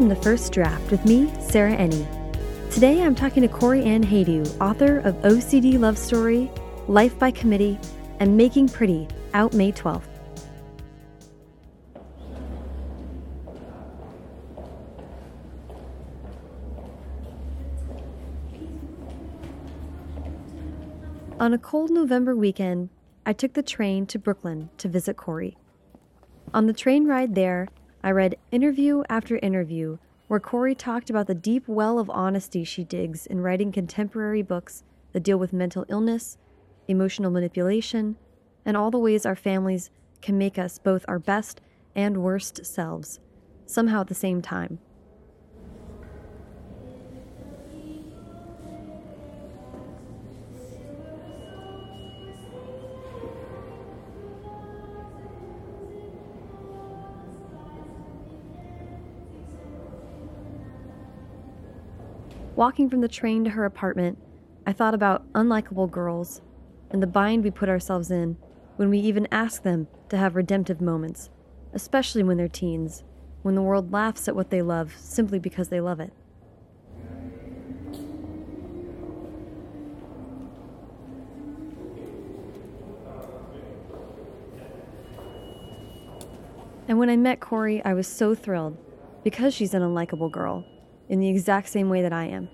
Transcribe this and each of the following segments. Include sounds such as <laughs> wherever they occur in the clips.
welcome to First Draft with me, Sarah Enni. Today I'm talking to Corey Ann Haydu, author of OCD Love Story, Life by Committee, and Making Pretty, out May 12th. On a cold November weekend, I took the train to Brooklyn to visit Corey. On the train ride there, I read interview after interview where Corey talked about the deep well of honesty she digs in writing contemporary books that deal with mental illness, emotional manipulation, and all the ways our families can make us both our best and worst selves, somehow at the same time. Walking from the train to her apartment, I thought about unlikable girls and the bind we put ourselves in when we even ask them to have redemptive moments, especially when they're teens, when the world laughs at what they love simply because they love it. And when I met Corey, I was so thrilled because she's an unlikable girl in the exact same way that I am.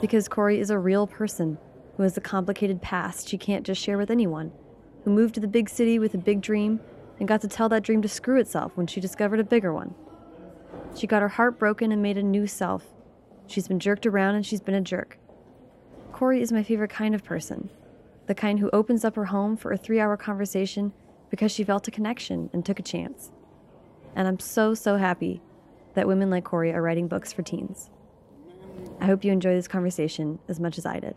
Because Corey is a real person who has a complicated past she can't just share with anyone, who moved to the big city with a big dream and got to tell that dream to screw itself when she discovered a bigger one. She got her heart broken and made a new self. She's been jerked around and she's been a jerk. Corey is my favorite kind of person, the kind who opens up her home for a three hour conversation because she felt a connection and took a chance. And I'm so, so happy that women like Corey are writing books for teens. I hope you enjoy this conversation as much as I did.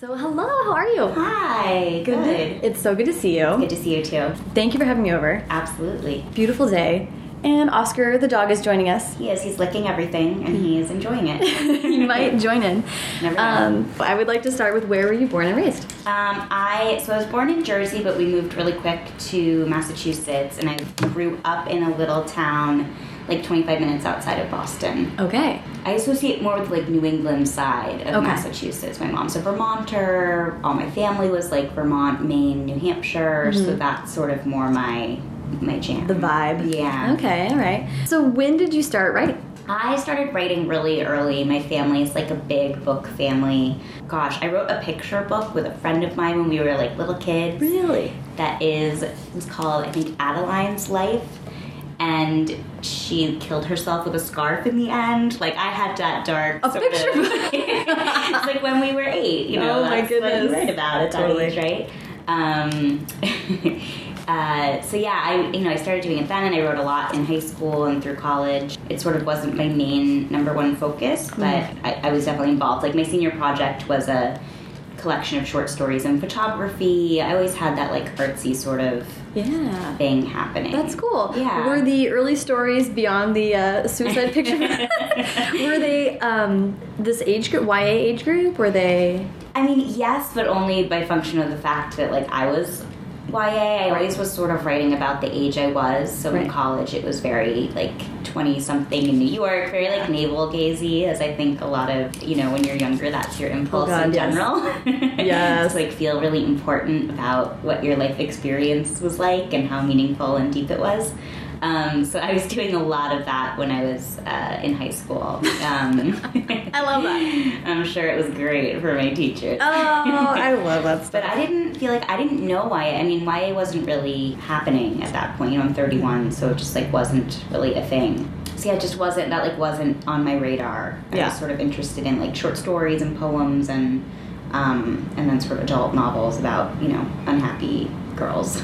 So, hello, how are you? Hi, good. It's so good to see you. Good to see you too. Thank you for having me over. Absolutely. Beautiful day. And Oscar the dog is joining us. He is. He's licking everything and he is enjoying it. <laughs> you might join in. <laughs> Um, I would like to start with where were you born and raised? Um, I so I was born in Jersey, but we moved really quick to Massachusetts, and I grew up in a little town like 25 minutes outside of Boston. Okay. I associate more with like New England side of Okay. Massachusetts. My mom's a Vermonter. All my family was like Vermont, Maine, New Hampshire. So that's sort of more my my jam. Mm-hmm. The vibe. Yeah. Okay, all right. So, when did you start writing? I started writing really early. My family is like a big book family. Gosh, I wrote a picture book with a friend of mine when we were like little kids. Really? That is it was called I think Adeline's Life. And she killed herself with a scarf in the end. Like I had that dark. A picture of- <laughs> book. it's like when we were eight. You <laughs> know, Oh my that's what goodness. you write about at that Totally. age, right? Um, <laughs> uh, so yeah, I you know I started doing it then, and I wrote a lot in high school and through college. It sort of wasn't my main number one focus, Hmm. but I, I was definitely involved. Like my senior project was a collection of short stories and photography. I always had that like artsy sort of Yeah. thing happening. That's cool. Yeah. Were the early stories beyond the uh, suicide <laughs> picture? <laughs> were they um, this age group, YA age group? Were they? I mean, yes, but only by function of the fact that like I was YA. I always was sort of writing about the age I was. So Right. in college, it was very like twenty something in New York, very like navel gazy, as I think a lot of you know when you're younger, that's your impulse Oh, God, in yes. general. <laughs> Yes. to like feel really important about what your life experience was like and how meaningful and deep it was. Um, so I was doing a lot of that when I was uh, in high school. Um, <laughs> I love that. I'm sure it was great for my teachers. Oh, I love that stuff. <laughs> But I didn't feel like I didn't know why. I mean, YA wasn't really happening at that point. You know, I'm 31, so it just like wasn't really a thing. So yeah, it just wasn't that like wasn't on my radar. I Yeah. was sort of interested in like short stories and poems and um, and then sort of adult novels about you know unhappy girls.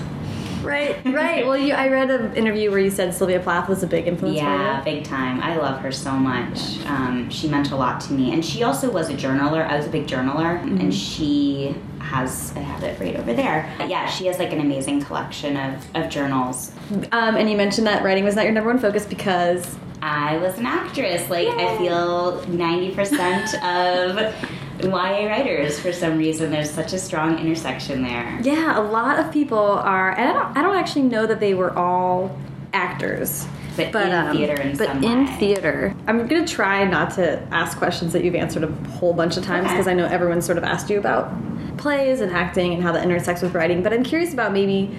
Right, <laughs> right. well, you, I read an interview where you said Sylvia Plath was a big influence Yeah, for you. big time. I love her so much. Um, she meant a lot to me, and she also was a journaler. I was a big journaler, Mm-hmm. and she has. I have it right over there. But Yeah, she has like an amazing collection of, of journals. Um, and you mentioned that writing was not your number one focus because I was an actress. Like I feel ninety percent of YA writers for some reason. There's such a strong intersection there. yeah, a lot of people are, and I don't, I don't actually know that they were all actors. But in um, theater in but some in way. theater, I'm gonna try not to ask questions that you've answered a whole bunch of times Okay. because I know everyone's sort of asked you about plays and acting and how that intersects with writing. But I'm curious about maybe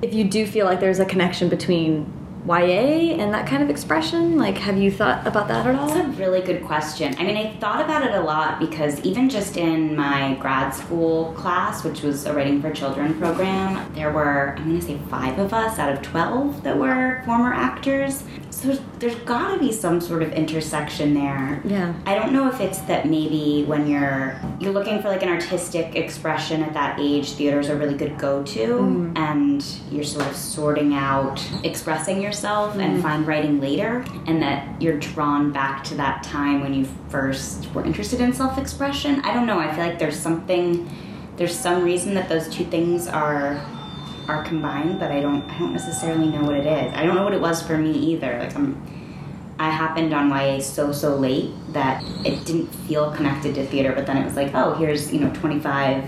if you do feel like there's a connection between YA and that kind of expression. Like, have you thought about that at all? That's a really good question. I mean, I thought about it a lot because even just in my grad school class, which was a Writing for Children program, there were, I'm going to say five of us out of 12 that were former actors. So there's, there's got to be some sort of intersection there. Yeah. I don't know if it's that maybe when you're you're looking for like an artistic expression at that age, theater's a really good go-to, mm-hmm. and you're sort of sorting out expressing yourself and mm-hmm. find writing later, and that you're drawn back to that time when you first were interested in self-expression. I don't know. I feel like there's something, there's some reason that those two things are are combined, but I don't I don't necessarily know what it is. I don't know what it was for me either. Like I'm I happened on YA so so late that it didn't feel connected to theater, but then it was like, oh, here's you know 25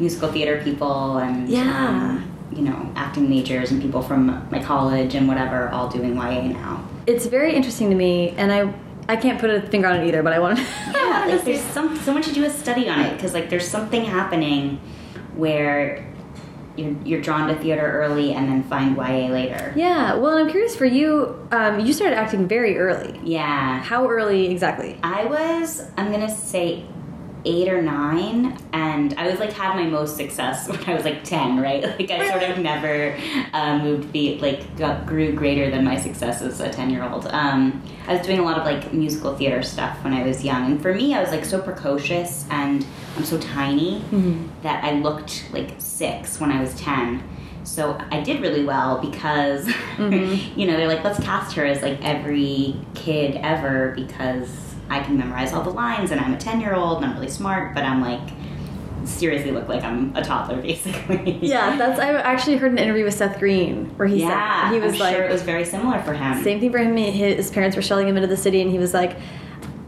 musical theater people and Yeah. um, you know acting majors and people from my college and whatever all doing YA now. It's very interesting to me, and I I can't put a finger on it either, but I want to. <laughs> <laughs> Yeah, like there's some so much to do a study on it because like there's something happening where you're, you're drawn to theater early and then find YA later. Yeah, well, I'm curious for you. Um, you started acting very early. Yeah, How early exactly? I was, I'm gonna say eight or nine, and I was like had my most success <laughs> when I was like 10, right? <laughs> Like I sort of never uh, moved feet, like got, grew greater than my success as a 10 year old. Um, I was doing a lot of like musical theater stuff when I was young, and for me, I was like so precocious and I'm so tiny that I looked like six when I was 10. So I did really well because, <laughs> you know, they're like, let's cast her as like every kid ever because I can memorize all the lines and I'm a 10 year old and I'm really smart, but I'm like, seriously look like I'm a toddler <laughs> basically. Yeah, that's. I actually heard an interview with Seth Green where he Yeah. said he was I'm like sure it was very similar for him. same thing for him. His parents were shelling him into the city, and he was like.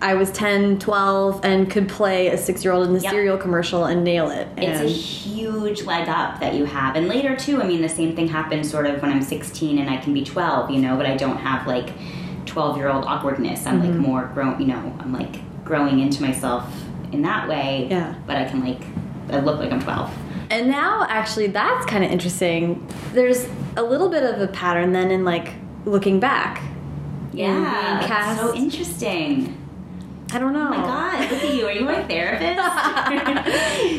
I was 10, 12, and could play a six year old in the Yep. cereal commercial and nail it. It's a And huge leg up that you have. And later, too, I mean, the same thing happens sort of when I'm 16 and I can be 12, you know, but I don't have like 12 year old awkwardness. I'm Mm-hmm. like more grown, you know, I'm like growing into myself in that way. Yeah. But I can like, I look like I'm 12. And now, actually, that's kind of interesting. There's a little bit of a pattern then in like looking back. Yeah. cast. so interesting. I don't know. Oh my god, look at you. Are you my therapist?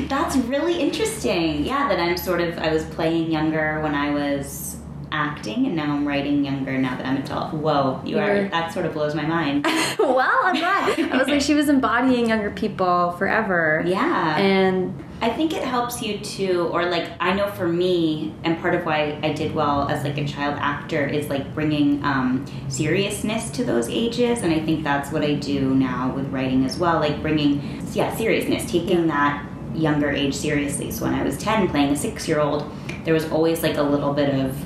<laughs> That's really interesting. Yeah, that I'm sort of, I was playing younger when I was acting, and now I'm writing younger now that I'm adult. Whoa, you You're- are, that sort of blows my mind. <laughs> well, I'm glad. I was like, she was embodying younger people forever. Yeah. And I think it helps you to, or like I know for me, and part of why I did well as like a child actor is like bringing um, seriousness to those ages, and I think that's what I do now with writing as well, like bringing yeah seriousness, taking that younger age seriously. So when I was ten, playing a six-year-old, there was always like a little bit of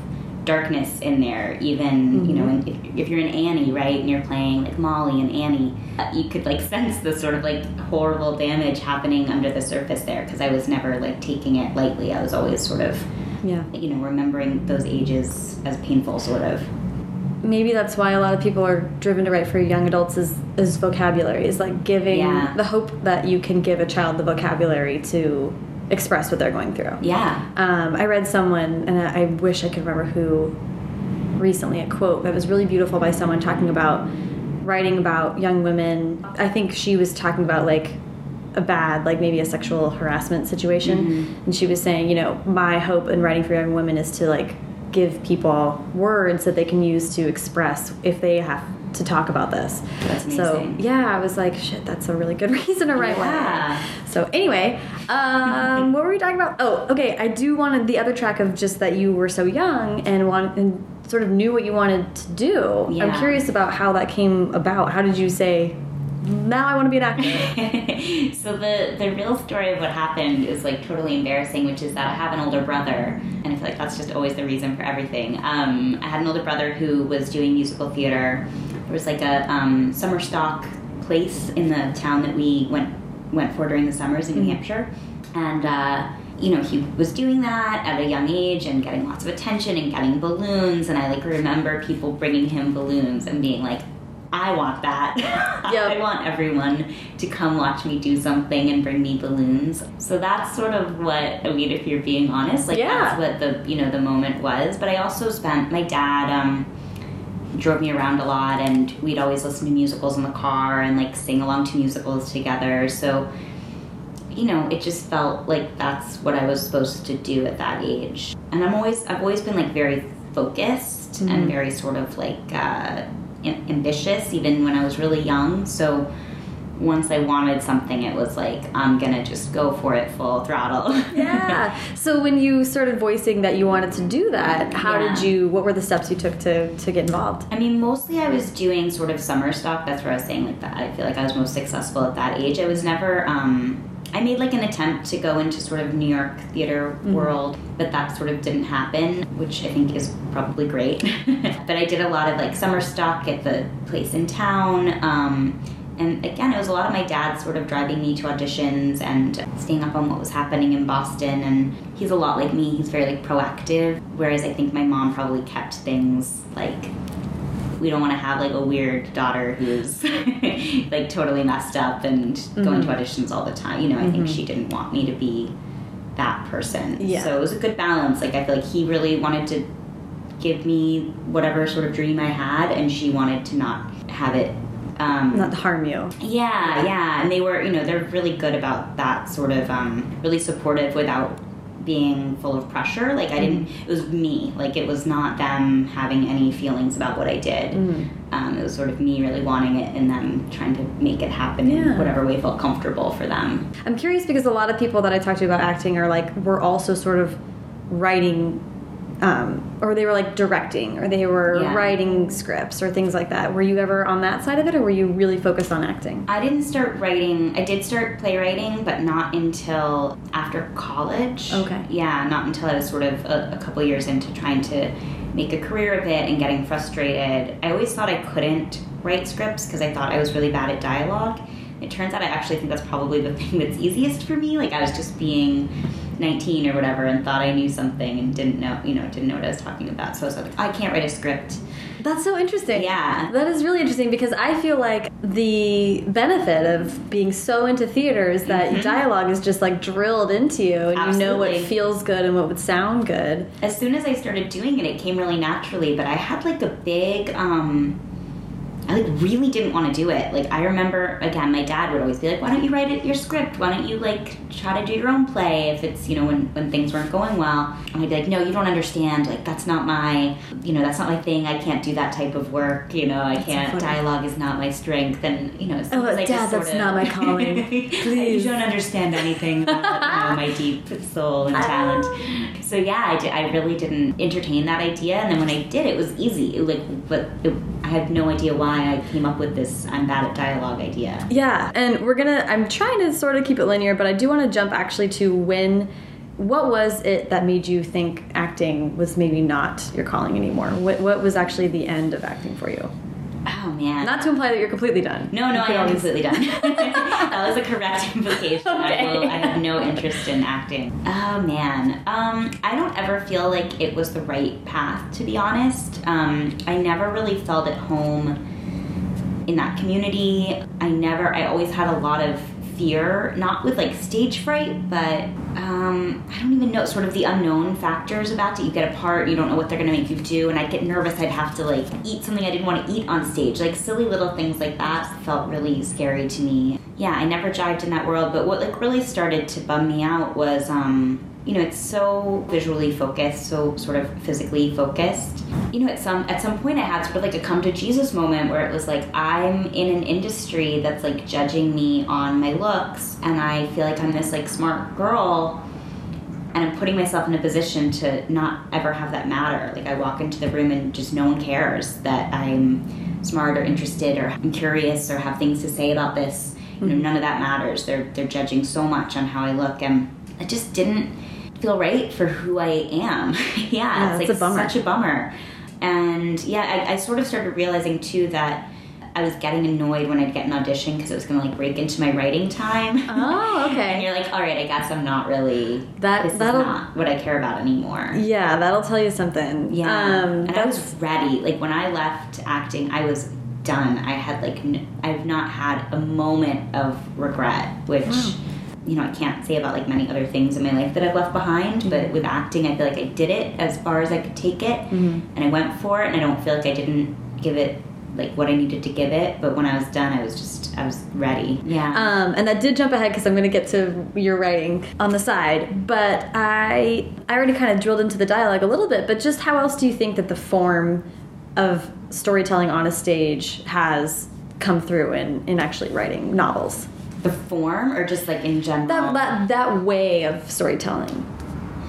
darkness in there even you know if, if you're in annie right and you're playing like molly and annie uh, you could like <laughs> sense the sort of like horrible damage happening under the surface there because i was never like taking it lightly. I was always sort of yeah, you know remembering those ages as painful sort of. Maybe that's why a lot of people are driven to write for young adults is, is vocabulary, is like giving Yeah. the hope that you can give a child the vocabulary to express what they're going through. yeah Um, I read someone, and I I wish I could remember who recently, a quote that was really beautiful by someone talking about writing about young women. I think she was talking about like a bad, like maybe a sexual harassment situation. And she was saying, you know, my hope in writing for young women is to like give people words that they can use to express if they have to talk about this. So yeah, I was like, shit, that's a really good <laughs> reason to write Yeah. one. So anyway, um, what were we talking about? Oh, okay. I do wanted the other track of just that you were so young and want and sort of knew what you wanted to do. I'm curious about how that came about. How did you say, now I want to be an actor? <laughs> so the the real story of what happened is like totally embarrassing, which is that I have an older brother, and I feel like that's just always the reason for everything. Um, I had an older brother who was doing musical theater. There was like a um, summer stock place in the town that we went went for during the summers in New Hampshire, and. Uh, you know, he was doing that at a young age and getting lots of attention and getting balloons. And I like remember people bringing him balloons and being like, I want that. <laughs> Yep. I want everyone to come watch me do something and bring me balloons. So that's sort of what I mean, if you're being honest. Like Yeah. that's what the you know the moment was. But I also spent my dad um, drove me around a lot, and we'd always listen to musicals in the car and like sing along to musicals together. So you know, it just felt like that's what I was supposed to do at that age. And I'm always I've always been like very focused and very sort of like uh, ambitious, even when I was really young. So once I wanted something, it was like I'm gonna just go for it full throttle. <laughs> yeah. So when you started voicing that you wanted to do that, how Yeah. did you? What were the steps you took to to get involved? I mean, mostly I was doing sort of summer stock. That's where I was saying like that. I feel like I was most successful at that age. I was never. Um, I made like an attempt to go into sort of New York theater world, but that sort of didn't happen, which I think is probably great. <laughs> but I did a lot of like summer stock at the place in town. Um, and again, it was a lot of my dad sort of driving me to auditions and staying up on what was happening in Boston. And he's a lot like me. He's very like proactive, whereas I think my mom probably kept things like we don't want to have like a weird daughter who's <laughs> like totally messed up and going to mm-hmm. auditions all the time. You know, I think she mm-hmm. didn't want me to be that person. Yeah. So it was a good balance. Like I feel like he really wanted to give me whatever sort of dream I had, and she wanted to not have it. Um, Not to harm you. yeah, yeah, and they were, you know, they're really good about that sort of, um, really supportive without being full of pressure. Like I didn't, it was me. Like it was not them having any feelings about what I did. Um, it was sort of me really wanting it and them trying to make it happen Yeah. in whatever way felt comfortable for them. I'm curious because a lot of people that I talk to about acting are like we're also sort of writing um, or they were like directing or they were Yeah. writing scripts or things like that. Were you ever on that side of it or were you really focused on acting? I didn't start writing. I did start playwriting, but not until after college. Okay. Yeah, not until I was sort of a, a couple years into trying to make a career of it and getting frustrated. I always thought I couldn't write scripts because I thought I was really bad at dialogue. It turns out I actually think that's probably the <laughs> thing that's easiest for me. Like I was just being 19 or whatever and thought I knew something and didn't know, you know, didn't know what I was talking about. So I was like, I can't write a script. That's so interesting. Yeah. That is really interesting because I feel like the benefit of being so into theater is that dialogue is just like drilled into you and you know what. Feels good and what would sound good. as soon as I started doing it, it came really naturally. But I had like a big, um, I like really didn't want to do it. Like I remember, again, my dad would always be like, "Why don't you write it your script? Why don't you like try to do your own play if it's you know when when things weren't going well?" And I'd be like, "No, you don't understand. Like that's not my, you know, that's not my thing. I can't do that type of work. You know, I can't. funny. dialogue is not my strength." And you know, Oh, I Dad, that's of- not my <laughs> calling. Please, you don't understand anything about you know, my deep soul and ah. talent. So yeah, I, did, I really didn't entertain that idea, and then when I did, it was easy. It, like, but it, I have no idea why I came up with this "I'm bad at dialogue idea. Yeah, and we're gonna. I'm trying to sort of keep it linear, but I do want to jump actually to when. What was it that made you think acting was maybe not your calling anymore? What, what was actually the end of acting for you? Oh man. Not to imply that you're completely done. no, no, I am completely done. <laughs> that was a correct <laughs> implication. I, will, Okay. I have no interest in acting. Oh man, um, I don't ever feel like it was the right path. To be honest, um, I never really felt at home in that community. I never, I always had a lot of fear, not with like stage fright, but um, I don't even know, sort of the unknown factors about it. You get a part, you don't know what they're gonna make you do, and I'd get nervous. I'd have to like eat something I didn't want to eat on stage. Like silly little things like that felt really scary to me. Yeah, I never jived in that world, but what like really started to bum me out was um, you know it's so visually focused so sort of physically focused. You know at some at some point i had sort of like a come to jesus moment where it was like i'm in an industry that's like judging me on my looks and i feel like i'm this like smart girl and i'm putting myself in a position to not ever have that matter. Like i walk into the room and just no one cares that i'm smart or interested or i'm curious or have things to say about this. You know mm-hmm. none of that matters. They're they're judging so much on how i look and it just didn't feel right for who I am. <laughs> yeah, Yeah, it's like a bummer. such a bummer. And yeah, I, I sort of started realizing too that I was getting annoyed when I'd get an audition because it was going to like break into my writing time. Oh, okay. <laughs> and you're like, all right, I guess I'm not really. That- this is not what I care about anymore. Yeah, that'll tell you something. Yeah, Um, and I was ready. Like when I left acting, I was done. I had like n- I've not had a moment of regret, which Wow. You know I can't say about like many other things in my life that I've left behind. Mm-hmm. But with acting, I feel like I did it as far as I could take it, Mhm. and I went for it. And I don't feel like I didn't give it like what I needed to give it. But when I was done, I was just I was ready. Yeah. Um, and that did jump ahead because I'm going to get to your writing on the side. But I, I already kind of drilled into the dialogue a little bit. But just how else do you think that the form of storytelling on a stage has come through in, in actually writing novels? The form, or just like in general. That, that that way of storytelling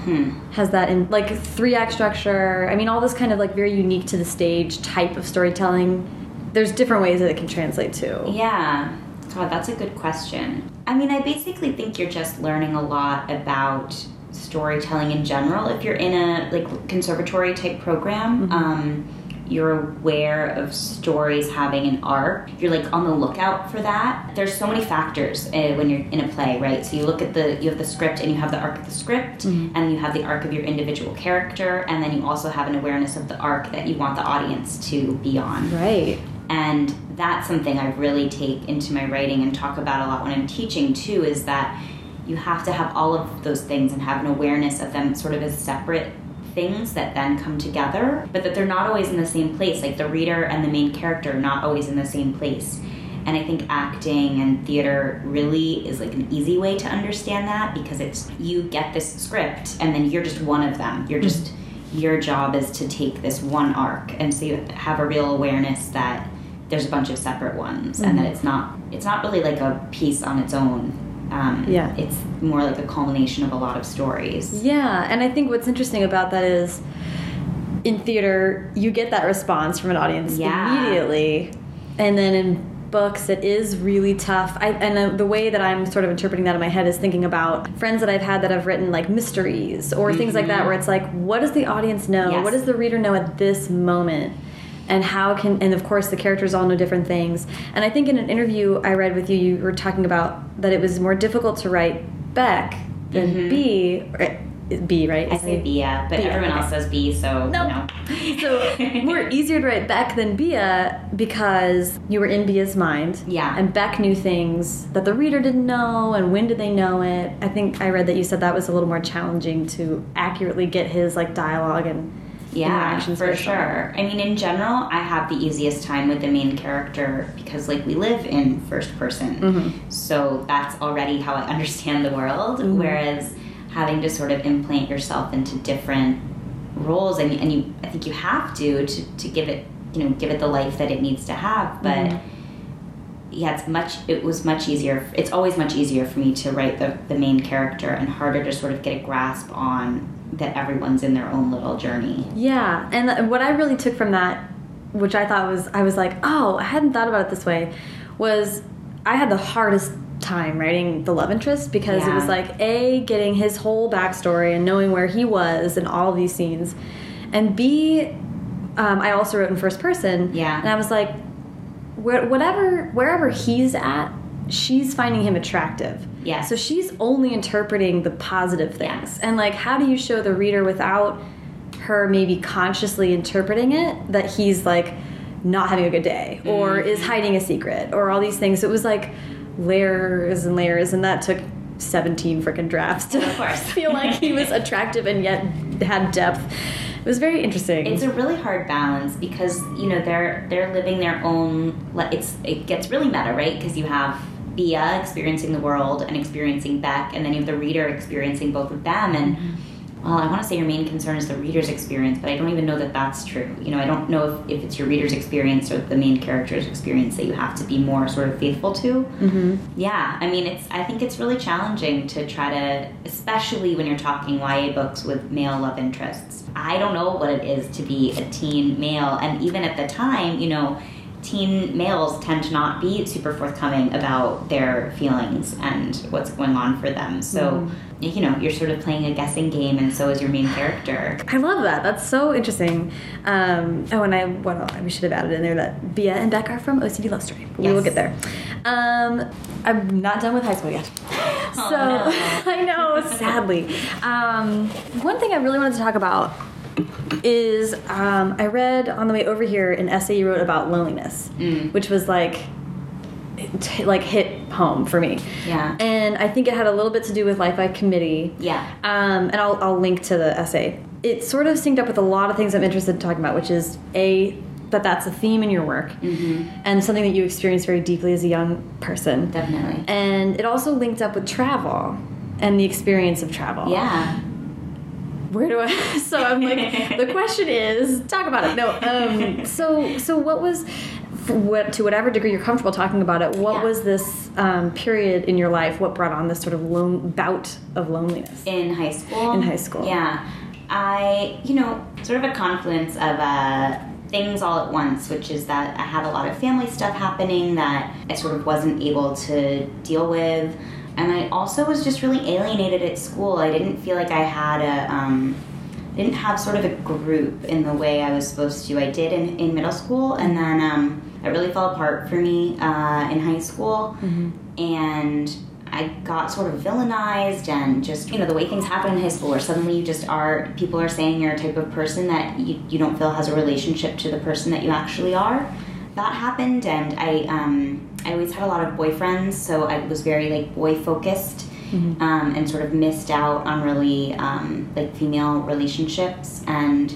hmm. has that in like three act structure. I mean, all this kind of like very unique to the stage type of storytelling. There's different ways that it can translate to. Yeah. God, that's a good question. I mean, I basically think you're just learning a lot about storytelling in general. If you're in a like conservatory type program, um, you're aware of stories having an arc. You're like on the lookout for that. There's so many factors uh, when you're in a play, right? So you look at the you have the script and you have the arc of the script, and you have the arc of your individual character, and then you also have an awareness of the arc that you want the audience to be on Right. and that's something I really take into my writing and talk about a lot when I'm teaching too is that you have to have all of those things and have an awareness of them sort of as separate things that then come together, but that they're not always in the same place. Like the reader and the main character are not always in the same place. And I think acting and theater really is like an easy way to understand that because it's you get this script and then you're just one of them. You're hmm. just your job is to take this one arc and so you have a real awareness that there's a bunch of separate ones and hmm. that it's not it's not really like a piece on its own um, Yeah. it's more like a culmination of a lot of stories Yeah, and I think what's interesting about that is in theater, you get that response from an audience Yeah. immediately. And then in books, it is really tough. I, and the way that I'm sort of interpreting that in my head is thinking about friends that I've had that have written like mysteries or things like that, where it's like, what does the audience know? Yes. What does the reader know at this moment? And how can, and of course, the characters all know different things. And I think in an interview I read with you, you were talking about that it was more difficult to write Beck than mm-hmm. B, or, B, right? I say Bia, but Bia, everyone okay. else says B, so No. you know. <laughs> So more <laughs> easier to write Beck than Bia because you were in Bia's mind. Yeah. And Beck knew things that the reader didn't know, and when did they know it? I think I read that you said that was a little more challenging to accurately get his like dialogue and Yeah, for based sure. I mean, in general, I have the easiest time with the main character because, like, we live in first person. Mm-hmm. So that's already how I understand the world. Mm-hmm. Whereas having to sort of implant yourself into different roles, and, and you, I think you have to, to to give it, you know, give it the life that it needs to have. But Mm-hmm. yeah, it's much. It was much easier. It's always much easier for me to write the the main character, and harder to sort of get a grasp on that everyone's in their own little journey. Yeah, and what I really took from that, which I thought was, I was like, oh, I hadn't thought about it this way, was I had the hardest time writing the love interest because it was like a getting his whole backstory and knowing where he was in all these scenes, and b um, I also wrote in first person. Yeah. and I was like, whatever wherever he's at, she's finding him attractive. Yes. So she's only interpreting the positive things. And like how do you show the reader without her maybe consciously interpreting it that he's like not having a good day or mm-hmm. is hiding a secret or all these things. It was like layers and layers and that took 17 freaking drafts to Of course. <laughs> feel like he was attractive and yet had depth. It was very interesting. It's a really hard balance because you know they're they're living their own. It's it gets really meta, right? Because you have Bia experiencing the world and experiencing Beck, and then you have the reader experiencing both of them. And well, I want to say your main concern is the reader's experience, but I don't even know that that's true. You know, I don't know if, if it's your reader's experience or the main character's experience that you have to be more sort of faithful to. Mm-hmm. Yeah, I mean, it's. I think it's really challenging to try to, especially when you're talking YA books with male love interests. I don't know what it is to be a teen male, and even at the time, you know, teen males tend to not be super forthcoming about their feelings and what's going on for them. So, you know, you're sort of playing a guessing game, and so is your main character. I love that. That's so interesting. Um, oh, and I what else? we should have added in there that Bia and Beck are from OCD Love Story. We will get there. Um, I'm not done with high school yet. <laughs> Oh, so no. <laughs> I know, sadly. Um, one thing I really wanted to talk about is um, I read on the way over here an essay you wrote about loneliness, Mm. which was like t- like hit home for me. Yeah. And I think it had a little bit to do with Life by Committee. Yeah. Um, and I'll, I'll link to the essay. It sort of synced up with a lot of things I'm interested in talking about, which is a that that's a theme in your work Mm-hmm. and something that you experienced very deeply as a young person. Definitely. And it also linked up with travel and the experience of travel. Yeah. Where do I? <laughs> So I'm like, the <laughs> question is, talk about it. No. Um. So so what was, what to whatever degree you're comfortable talking about it? What Yeah. was this um, period in your life? What brought on this sort of lone bout of loneliness? in high school. In high school. Yeah. I, you know, sort of a confluence of uh, things all at once, which is that I had a lot of family stuff happening that I sort of wasn't able to deal with. And I also was just really alienated at school. I didn't feel like I had a, um, didn't have sort of a group in the way I was supposed to. I did in, in middle school, and then um, it really fell apart for me uh, in high school. And I got sort of villainized, and just, you know, the way things happen in high school, where suddenly you just are, people are saying you're a type of person that you, you don't feel has a relationship to the person that you actually are. That happened, and I, um, I always had a lot of boyfriends, so I was very like boy focused um, and sort of missed out on really um, like female relationships and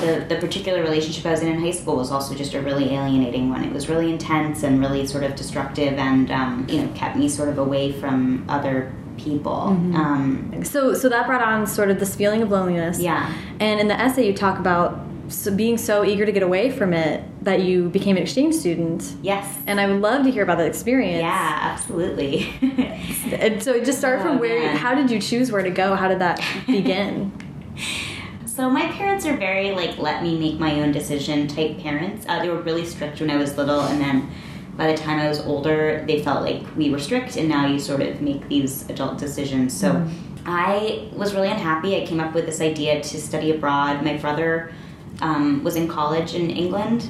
the, the particular relationship I was in in high school was also just a really alienating one. It was really intense and really sort of destructive and um, you know kept me sort of away from other people. Um, So so that brought on sort of this feeling of loneliness. yeah, And in the essay, you talk about so being so eager to get away from it that you became an exchange student. yes, And I would love to hear about that experience. yeah, absolutely. <laughs> And so just start Oh, from where. man. How did you choose where to go? How did that <laughs> begin? So my parents are very like let me make my own decision type parents. Uh, they were really strict when I was little, and then by the time I was older, they felt like we were strict, and now you sort of make these adult decisions. So I was really unhappy. I came up with this idea to study abroad. My brother um, was in college in England.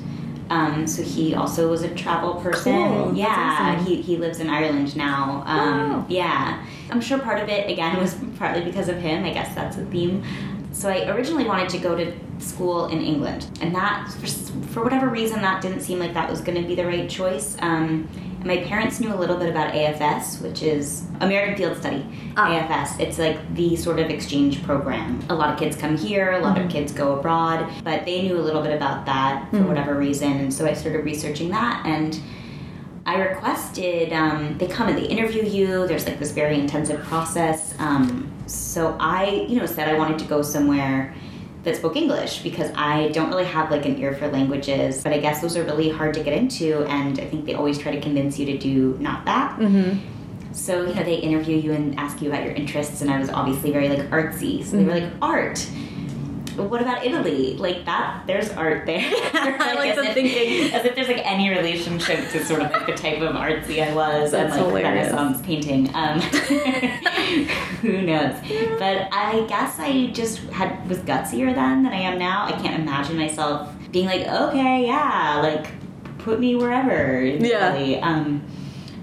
Um, so he also was a travel person. Cool. Yeah, awesome. he, he lives in Ireland now. Um, Wow. Yeah, I'm sure part of it again was partly because of him. I guess that's a theme. So I originally wanted to go to school in England, and that for, for whatever reason that didn't seem like that was going to be the right choice. Um, and my parents knew a little bit about AFS, which is American Field Study. Ah. AFS. It's like the sort of exchange program. A lot of kids come here, a lot of kids go abroad, but they knew a little bit about that for whatever reason, and so I started researching that and. I requested, um, they come and they interview you. There's like this very intensive process. Um, so I, you know, said I wanted to go somewhere that spoke English because I don't really have like an ear for languages, but I guess those are really hard to get into. And I think they always try to convince you to do not that. Mm-hmm. So, you know, they interview you and ask you about your interests, and I was obviously very like artsy. So they were like, art. But what about Italy? Like that, there's art there. <laughs> I like as if- thinking. As if there's like any relationship to sort of like the type of artsy I was That's and like hilarious. Renaissance painting. Um, <laughs> <laughs> who knows? But I guess I just had was gutsier then than I am now. I can't imagine myself being like, okay, yeah, like put me wherever. Yeah. Italy. Um,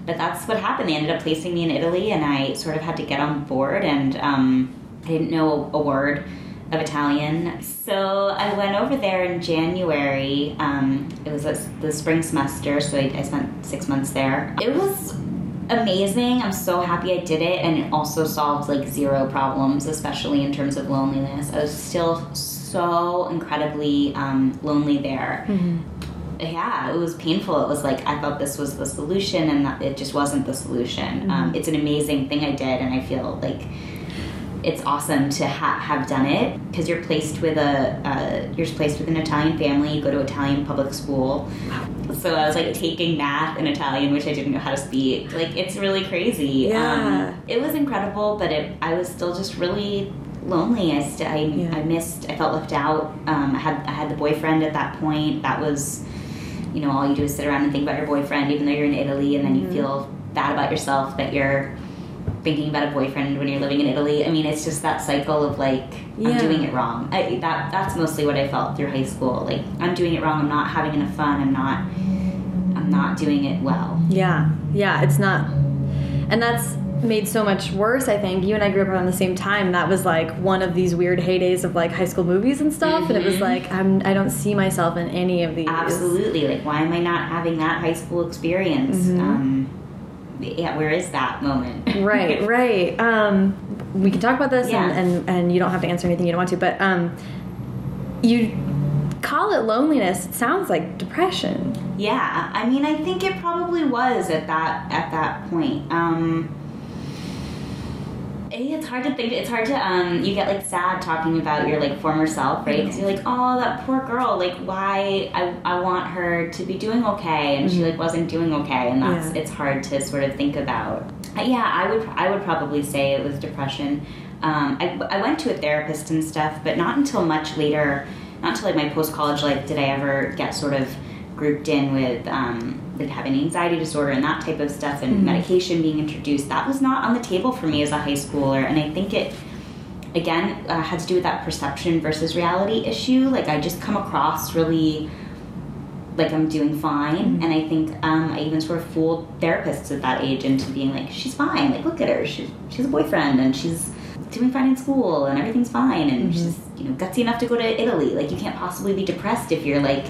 but that's what happened. They ended up placing me in Italy, and I sort of had to get on board. And um, I didn't know a word of Italian, so I went over there in January. Um, it was the spring semester, so I, I spent six months there. It was amazing. I'm so happy I did it, and it also solved like zero problems, especially in terms of loneliness. I was still so incredibly um, lonely there yeah, it was painful. It was like I thought this was the solution, and that it just wasn't the solution. Mm-hmm. Um, it's an amazing thing I did, and I feel like it's awesome to ha- have done it because you're placed with a uh, you're placed with an Italian family. You go to Italian public school, so I was like taking math in Italian, which I didn't know how to speak. Like it's really crazy. Yeah. Um, it was incredible, but it, I was still just really lonely. I I, Yeah. I missed. I felt left out. Um, I had I had the boyfriend at that point. That was, you know, all you do is sit around and think about your boyfriend, even though you're in Italy, and then you feel bad about yourself that you're thinking about a boyfriend when you're living in Italy. I mean, it's just that cycle of like Yeah. I'm doing it wrong. I, that that's mostly what I felt through high school. Like I'm doing it wrong. I'm not having enough fun. I'm not. I'm not doing it well. Yeah, yeah, it's not, and that's made so much worse. I think you and I grew up around the same time. That was like one of these weird heydays of like high school movies and stuff, and it was Mhm. like I'm I don't see myself in any of these. Absolutely. Like, why am I not having that high school experience? Mhm. Um, yeah, where is that moment? Right, <laughs> right. Um, we can talk about this, Yeah. and, and and you don't have to answer anything you don't want to. But um, you call it loneliness. It sounds like depression. Yeah, I mean, I think it probably was at that at that point. Um, it's hard to think. It's hard to um. You get like sad talking about your like former self, right? Because you're like, oh, that poor girl. Like, why? I I want her to be doing okay, and she like wasn't doing okay, and that's Yeah. it's hard to sort of think about. Uh, yeah, I would I would probably say it was depression. Um, I I went to a therapist and stuff, but not until much later. Not until like my post college life did I ever get sort of grouped in with um, like having an anxiety disorder and that type of stuff and medication being introduced. That was not on the table for me as a high schooler, and I think it again uh, had to do with that perception versus reality issue. Like I just come across really like I'm doing fine, and I think um, I even sort of fooled therapists at that age into being like, she's fine. Like look at her, she's she's a boyfriend, and she's doing fine in school, and everything's fine, and she's you know gutsy enough to go to Italy. Like you can't possibly be depressed if you're like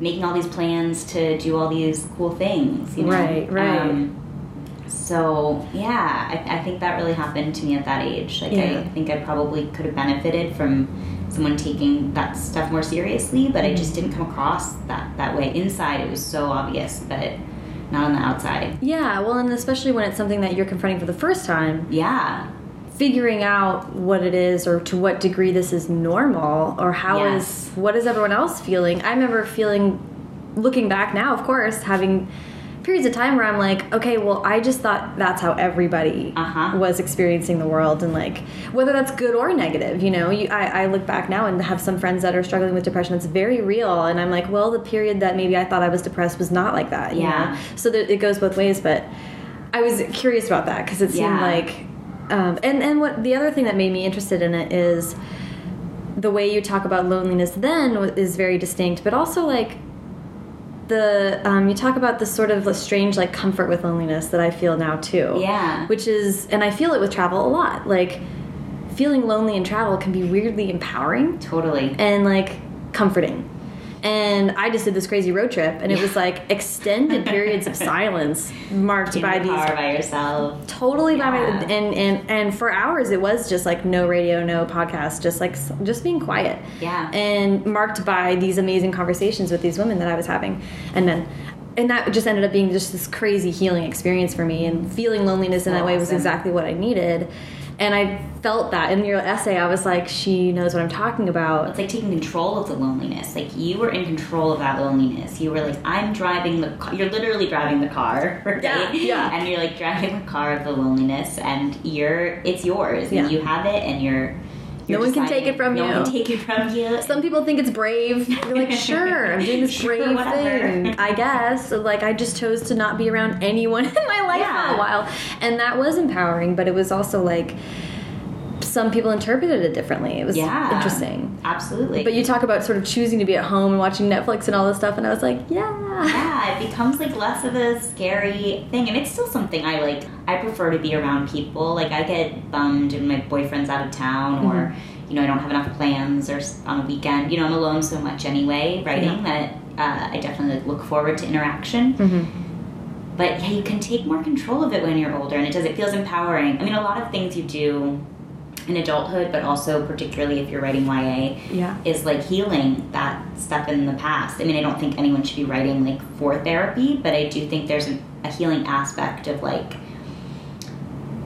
making all these plans to do all these cool things. You know? Right, right. Um, so yeah, I, I think that really happened to me at that age. Like Yeah. I think I probably could have benefited from someone taking that stuff more seriously, but I just didn't come across that that way. Inside, it was so obvious, but not on the outside. Yeah, well, and especially when it's something that you're confronting for the first time, Yeah, figuring out what it is or to what degree this is normal or how is Yes. what is everyone else feeling. I remember feeling looking back now, of course, having periods of time where I'm like, okay, well, I just thought that's how everybody Uh-huh. was experiencing the world and like whether that's good or negative, you know. You, I, I look back now and have some friends that are struggling with depression that's very real and I'm like, well, the period that maybe I thought I was depressed was not like that, you Yeah. know. So it goes both ways, but I was curious about that because it seemed Yeah. like um, and and what the other thing that made me interested in it is the way you talk about loneliness then is very distinct, but also like the um, you talk about this sort of strange like comfort with loneliness that I feel now too. Yeah. which is and I feel it with travel a lot. Like feeling lonely in travel can be weirdly empowering totally. and like comforting. And I just did this crazy road trip, and it was like extended periods of <laughs> silence marked In by the these car by yourself. totally by my and and and for hours it was just like no radio no podcast just like just being quiet. Yeah. and marked by these amazing conversations with these women that i was having. And then and that just ended up being just this crazy healing experience for me and feeling loneliness in that way was exactly what i needed and i felt that in your essay i was like she knows what i'm talking about It's like taking control of the loneliness. Like you were in control of that loneliness. You were like, I'm driving the car. You're literally driving the car, <laughs> right? Yeah, yeah. And you're like driving the car of the loneliness, and you're it's yours, Yeah. and you have it, and you're. You're No one can take it from no you. one can take it from you. some people think it's brave. You're like, <laughs> sure, I'm doing this Sure, brave whatever. thing. I guess. So, like, I just chose to not be around anyone <laughs> in my life for a while, and that was empowering. But it was also like some people interpreted it differently. It was Yeah. interesting. Absolutely. But you talk about sort of choosing to be at home and watching Netflix and all this stuff, and I was like, yeah. yeah, it becomes like less of a scary thing, and it's still something I like. I prefer to be around people. Like I get bummed when my boyfriend's out of town, or Mm-hmm. you know I don't have enough plans, or on a weekend. You know I'm alone so much anyway, writing that uh, I definitely look forward to interaction. Mm-hmm. But yeah, you can take more control of it when you're older, and it does. It feels empowering. I mean, a lot of things you do in adulthood, but also particularly if you're writing YA, Yeah. is like healing that stuff in the past. I mean, I don't think anyone should be writing like for therapy, but I do think there's an, a healing aspect of like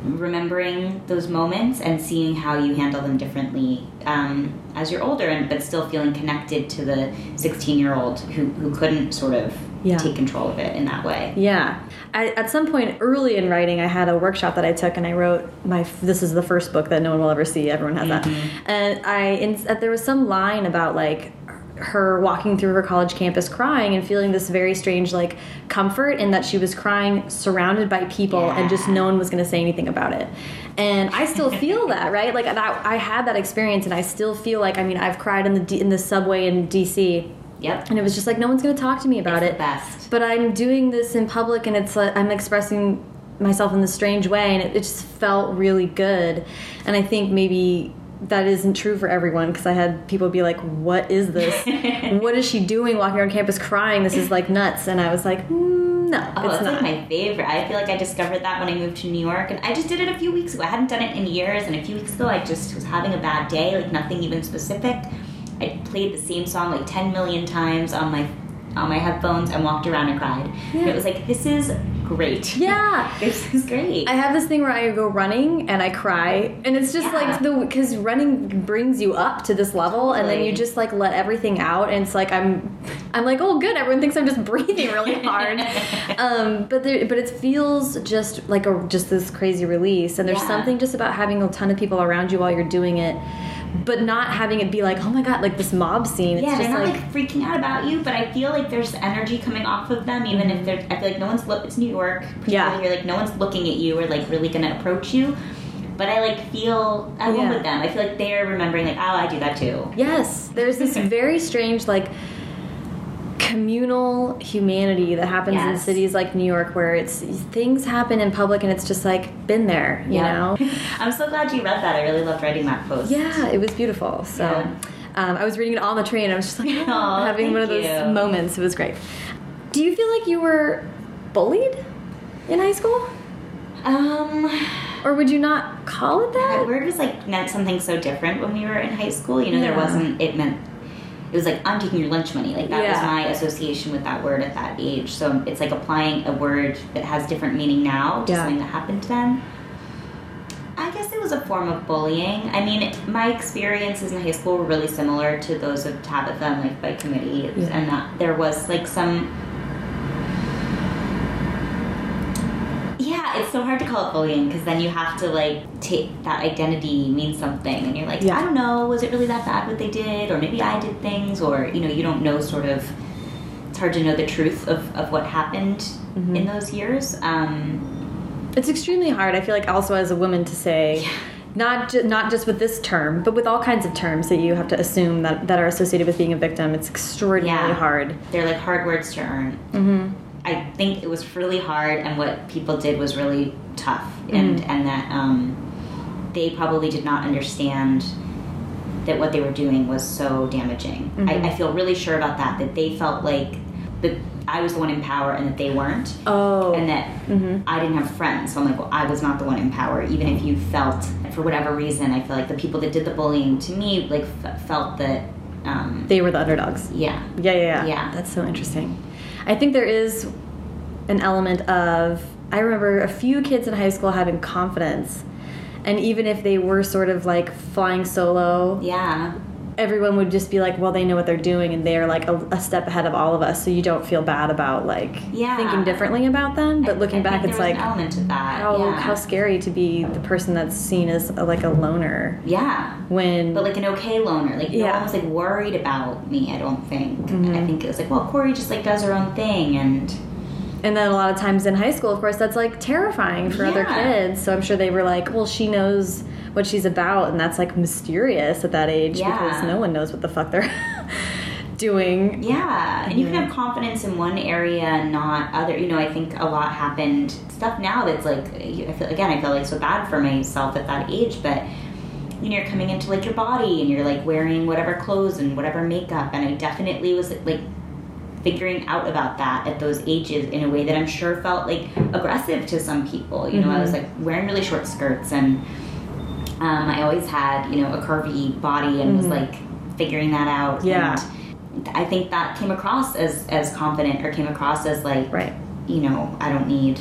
remembering those moments and seeing how you handle them differently um, as you're older, and but still feeling connected to the 16 year old who who couldn't sort of Yeah. take control of it in that way. Yeah. I, at some point early in writing, I had a workshop that I took, and I wrote my. This is the first book that no one will ever see. Everyone has that. Mm-hmm. And I, in, there was some line about like her walking through her college campus crying and feeling this very strange like comfort in that she was crying surrounded by people and just no one was going to say anything about it and i still feel <laughs> that right like that i had that experience and i still feel like i mean i've cried in the D, in the subway in dc Yep. and it was just like no one's going to talk to me about It's it the best. but i'm doing this in public and it's like i'm expressing myself in this strange way and it, it just felt really good and i think maybe that isn't true for everyone because i had people be like what is this <laughs> what is she doing walking around campus crying this is like nuts and i was like mm, no Oh, it's it's not like my favorite. I feel like I discovered that when I moved to New York, and I just did it a few weeks ago. I hadn't done it in years, and a few weeks ago, I just was having a bad day, like nothing even specific. I played the same song like ten million times on my on my headphones and walked around and cried. And it was like, this is great. yeah <laughs> this is great. I have this thing where I go running and I cry, and it's just Yeah. like the because running brings you up to this level, and then you just like let everything out, and it's like I'm, I'm like oh good, everyone thinks I'm just <laughs> breathing really hard, <laughs> um, but there, but it feels just like a just this crazy release, and there's Yeah. something just about having a ton of people around you while you're doing it, but not having it be like oh my god like this mob scene. It's yeah, just they're not like, like, freaking out about you, but I feel like there's energy coming off of them, even if they're. I feel like no one's look. It's New York. Yeah. You're like no one's looking at you or like really gonna approach you. But I like feel at one Yeah. with them. I feel like they're remembering like, oh, I do that too. Yes, there's this very strange like communal humanity that happens in cities like New York where it's things happen in public and it's just like been there, you know. <laughs> I'm so glad you read that. I really loved writing that post. Yeah, it was beautiful. So Yeah. um, I was reading it on the train. I was just like <laughs> Aw, <laughs> having one of those you. moments. It was great. Do you feel like you were bullied in high school, Um, or would you not call it that that? word was like meant something so different when we were in high school. You know, there wasn't. It meant. It was like I'm taking your lunch money. Like that was my association with that word at that age. So it's like applying a word that has different meaning now to Yeah. something that happened then. I guess it was a form of bullying. I mean, my experiences in high school were really similar to those of Tabitha and Life by Committee, Yeah. and that there was like some. Yeah, it's so hard to call it bullying because then you have to like take that identity means something, and you're like, Yeah. I don't know, was it really that bad what they did, or maybe I did things, or you know, you don't know sort of. It's hard to know the truth of, of what happened Mm-hmm. in those years. Um, It's extremely hard. I feel like also as a woman to say, Yeah. not ju not just with this term, but with all kinds of terms that you have to assume that that are associated with being a victim. It's extraordinarily Yeah. hard. they're like hard words to earn. Mm-hmm. I think it was really hard, and what people did was really tough, and and that um, they probably did not understand that what they were doing was so damaging. I, I feel really sure about that. That they felt like that I was the one in power, and that they weren't, Oh, and that I didn't have friends. So I'm like, well, I was not the one in power. Even if you felt, for whatever reason, I feel like the people that did the bullying to me like f- felt that. Um, they were the underdogs. yeah, Yeah, yeah, yeah. Yeah. That's so interesting. I think there is an element of. I remember a few kids in high school having confidence, and even if they were sort of like flying solo, yeah. Everyone would just be like, well, they know what they're doing, and they're like a, a step ahead of all of us, so you don't feel bad about like Yeah. thinking differently about them. But I- looking I back, it's like element of that. how yeah. how scary to be the person that's seen as a, like a loner yeah. when But like an okay loner, like no Yeah. Mm-hmm. one was like worried about me. I don't think. I think it was like, well, Corey just like does her own thing, and and then a lot of times in high school, of course, that's like terrifying for other kids. So I'm sure they were like, well, she knows what she's about, and that's like mysterious at that age Yeah. because no one knows what the fuck they're <laughs> doing. yeah, and you Mm-hmm. can have confidence in one area and not other. You know, I think a lot happened stuff now that's like I feel again. I feel like so bad for myself at that age, but. You know, you're coming into like your body and you're like wearing whatever clothes and whatever makeup, and I definitely was like figuring out about that at those ages in a way that I'm sure felt like aggressive to some people. You know, I was like wearing really short skirts and Um, I always had, you know, a curvy body and was like figuring that out. Mm-hmm. Yeah. And I think that came across as as confident or came across as like, Right. you know, I don't need.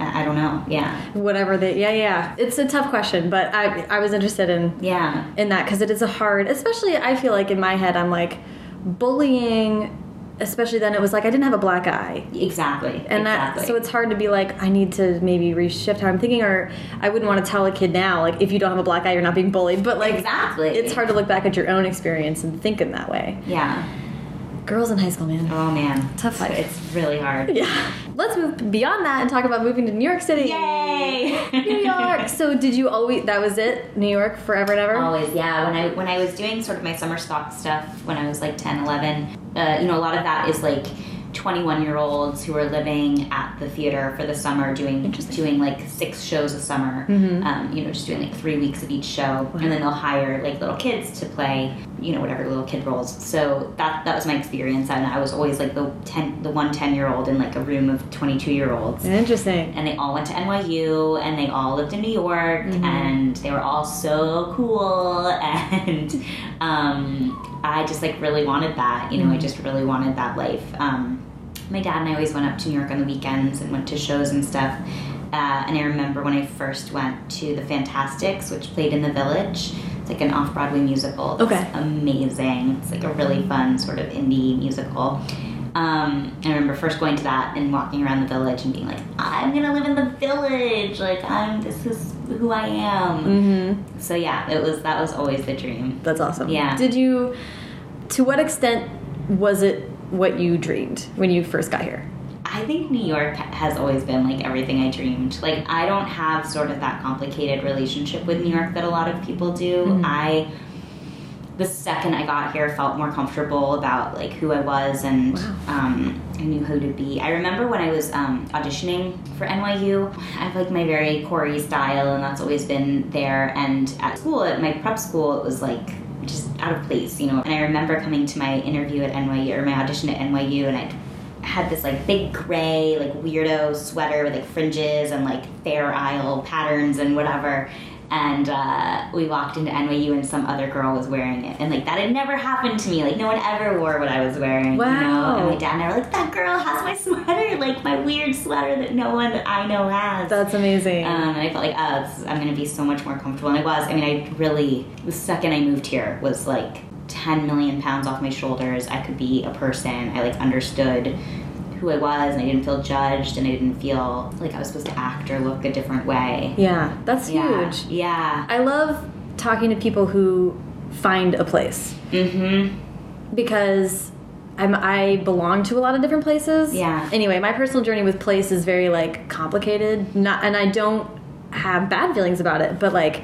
I I don't know. Yeah. Whatever they, yeah, yeah. It's a tough question, but I, I was interested in Yeah. in that because it is a hard, especially I feel like in my head I'm like bullying, especially then it was like I didn't have a black eye. Exactly. And exactly. that, so it's hard to be like, I need to maybe reshift how I'm thinking, or I wouldn't want to tell a kid now, like, if you don't have a black eye, you're not being bullied. But like, Exactly. it's hard to look back at your own experience and think in that way. Yeah. Girls in high school, man. Oh man. Tough life. It's really hard. Yeah. Let's move beyond that and talk about moving to New York City. Yay! New York. So did you always? That was it. New York forever and ever. Always, yeah. When I when I was doing sort of my summer stock stuff when I was like 10, 11, uh, you know, a lot of that is like 21 year olds who are living at the theater for the summer doing doing like six shows a summer. Mhm. Um, you know, just doing like three weeks of each show, and then they'll hire like little kids to play, you know, whatever little kid roles. So that that was my experience, and I was always like the 10 the one 10 year old in like a room of 22 year olds Interesting. and they all went to NYU and they all lived in New York and they were all so cool <laughs> and um, I just like really wanted that you know I just really wanted that life. Um, my dad and I always went up to New York on the weekends and went to shows and stuff uh, and I remember when I first went to the Fantasticks which played in the Village it's like an off-Broadway musical. That's Okay. amazing. It's like a really fun sort of indie musical um, I remember first going to that and walking around the village and being like, I'm gonna live in the village. Like I'm, this is who I am. Mm-hmm. So yeah, it was that was always the dream. That's awesome. Yeah. Did you? To what extent was it what you dreamed when you first got here? I think New York has always been like everything I dreamed. Like I don't have sort of that complicated relationship with New York that a lot of people do. Mhm. I the second I got here felt more comfortable about like who I was and Wow. um, I knew who to be. I remember when I was um, auditioning for NYU, I have like my very Corey style and that's always been there. And at school, at my prep school, it was like just out of place, you know. And I remember coming to my interview at NYU or my audition at NYU and I had this like big gray like weirdo sweater with like fringes and like fair isle patterns and whatever and uh, we walked into NYU and some other girl was wearing it and like that had never happened to me like no one ever wore what I was wearing you know and my dad and I were like that girl has my sweater like my weird sweater that no one that I know has That's amazing. um, and I felt like, oh, this is, I'm going to be so much more comfortable. And I was. I mean, I really, the second I moved here was like 10 million pounds off my shoulders. I could be a person. I like understood who I was and I didn't feel judged and I didn't feel like I was supposed to act or look a different way. yeah, that's Yeah. huge. Yeah. I love talking to people who find a place Mm-hmm. because I'm I belong to a lot of different places. Yeah. Anyway, my personal journey with place is very like complicated. Not and I don't have bad feelings about it, but like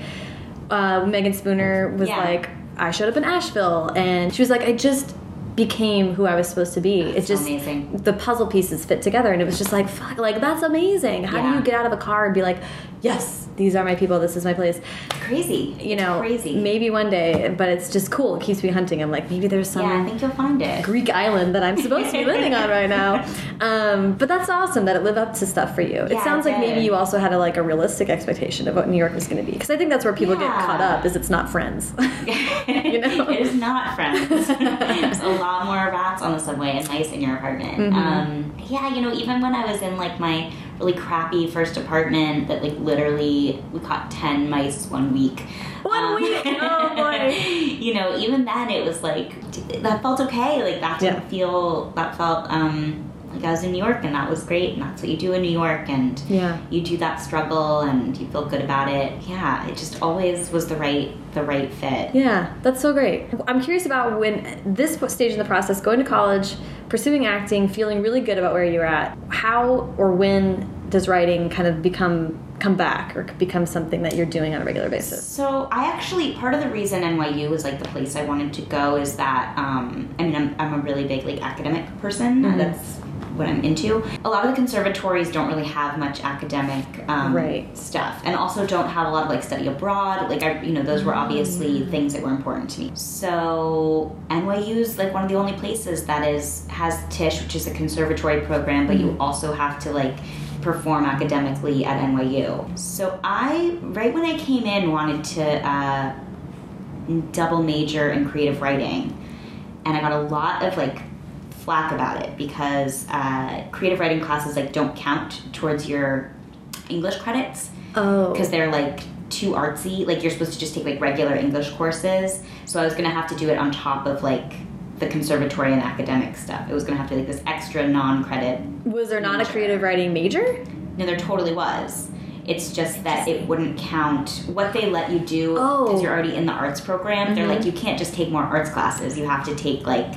uh, Meagan Spooner was Yeah. like, I showed up in Asheville, and she was like, I just became who I was supposed to be. It's just amazing. the puzzle pieces fit together, and it was just like, fuck, like that's amazing. How do you get out of a car and be like, yes, these are my people, this is my place? Crazy. You know, crazy. maybe one day, but it's just cool. It keeps me hunting. I'm like, maybe there's some yeah, I think you'll find it. Greek island that I'm supposed to be living on right now. <laughs> Um, but that's awesome that it lived up to stuff for you. it sounds it like maybe you also had a, like a realistic expectation of what New York was going to be. Because I think that's where people get caught up is it's not friends. <laughs> <laughs> you know? it is not friends. Lot more rats on the subway and mice in your apartment. Mhm. Um, yeah, you know, even when I was in like my really crappy first apartment that like literally we caught 10 mice one week. One week? Oh, boy. <laughs> You know, even then it was like, that felt okay. Like that didn't Yeah. feel, that felt, um, like I was in New York and that was great and that's what you do in New York and yeah. you do that struggle and you feel good about it. Yeah, it just always was the right the right fit. Yeah, that's so great. I'm curious about when this stage in the process, going to college, pursuing acting, feeling really good about where you're at. How or when does writing kind of become come back or become something that you're doing on a regular basis? So I actually part of the reason NYU was like the place I wanted to go is that um, I mean I'm, I'm a really big like academic person. Mhm. That's what I'm into. A lot of the conservatories don't really have much academic um, Right. stuff, and also don't have a lot of like study abroad. Like I, you know, those were obviously Mm. things that were important to me. So NYU is like one of the only places that is has Tisch, which is a conservatory program, but you Mhm. also have to like perform academically at NYU. So I, right when I came in, wanted to uh, double major in creative writing, and I got a lot of like flack about it because uh, creative writing classes like don't count towards your English credits Oh. because they're like too artsy. Like you're supposed to just take like regular English courses. So I was gonna have to do it on top of like the conservatory and academic stuff. It was gonna have to be like this extra non-credit. Was there not a creative writing major? No, there totally was. It's just that it wouldn't count what they let you do Oh. because you're already in the arts program. They're like you can't just take more arts classes. You have to take like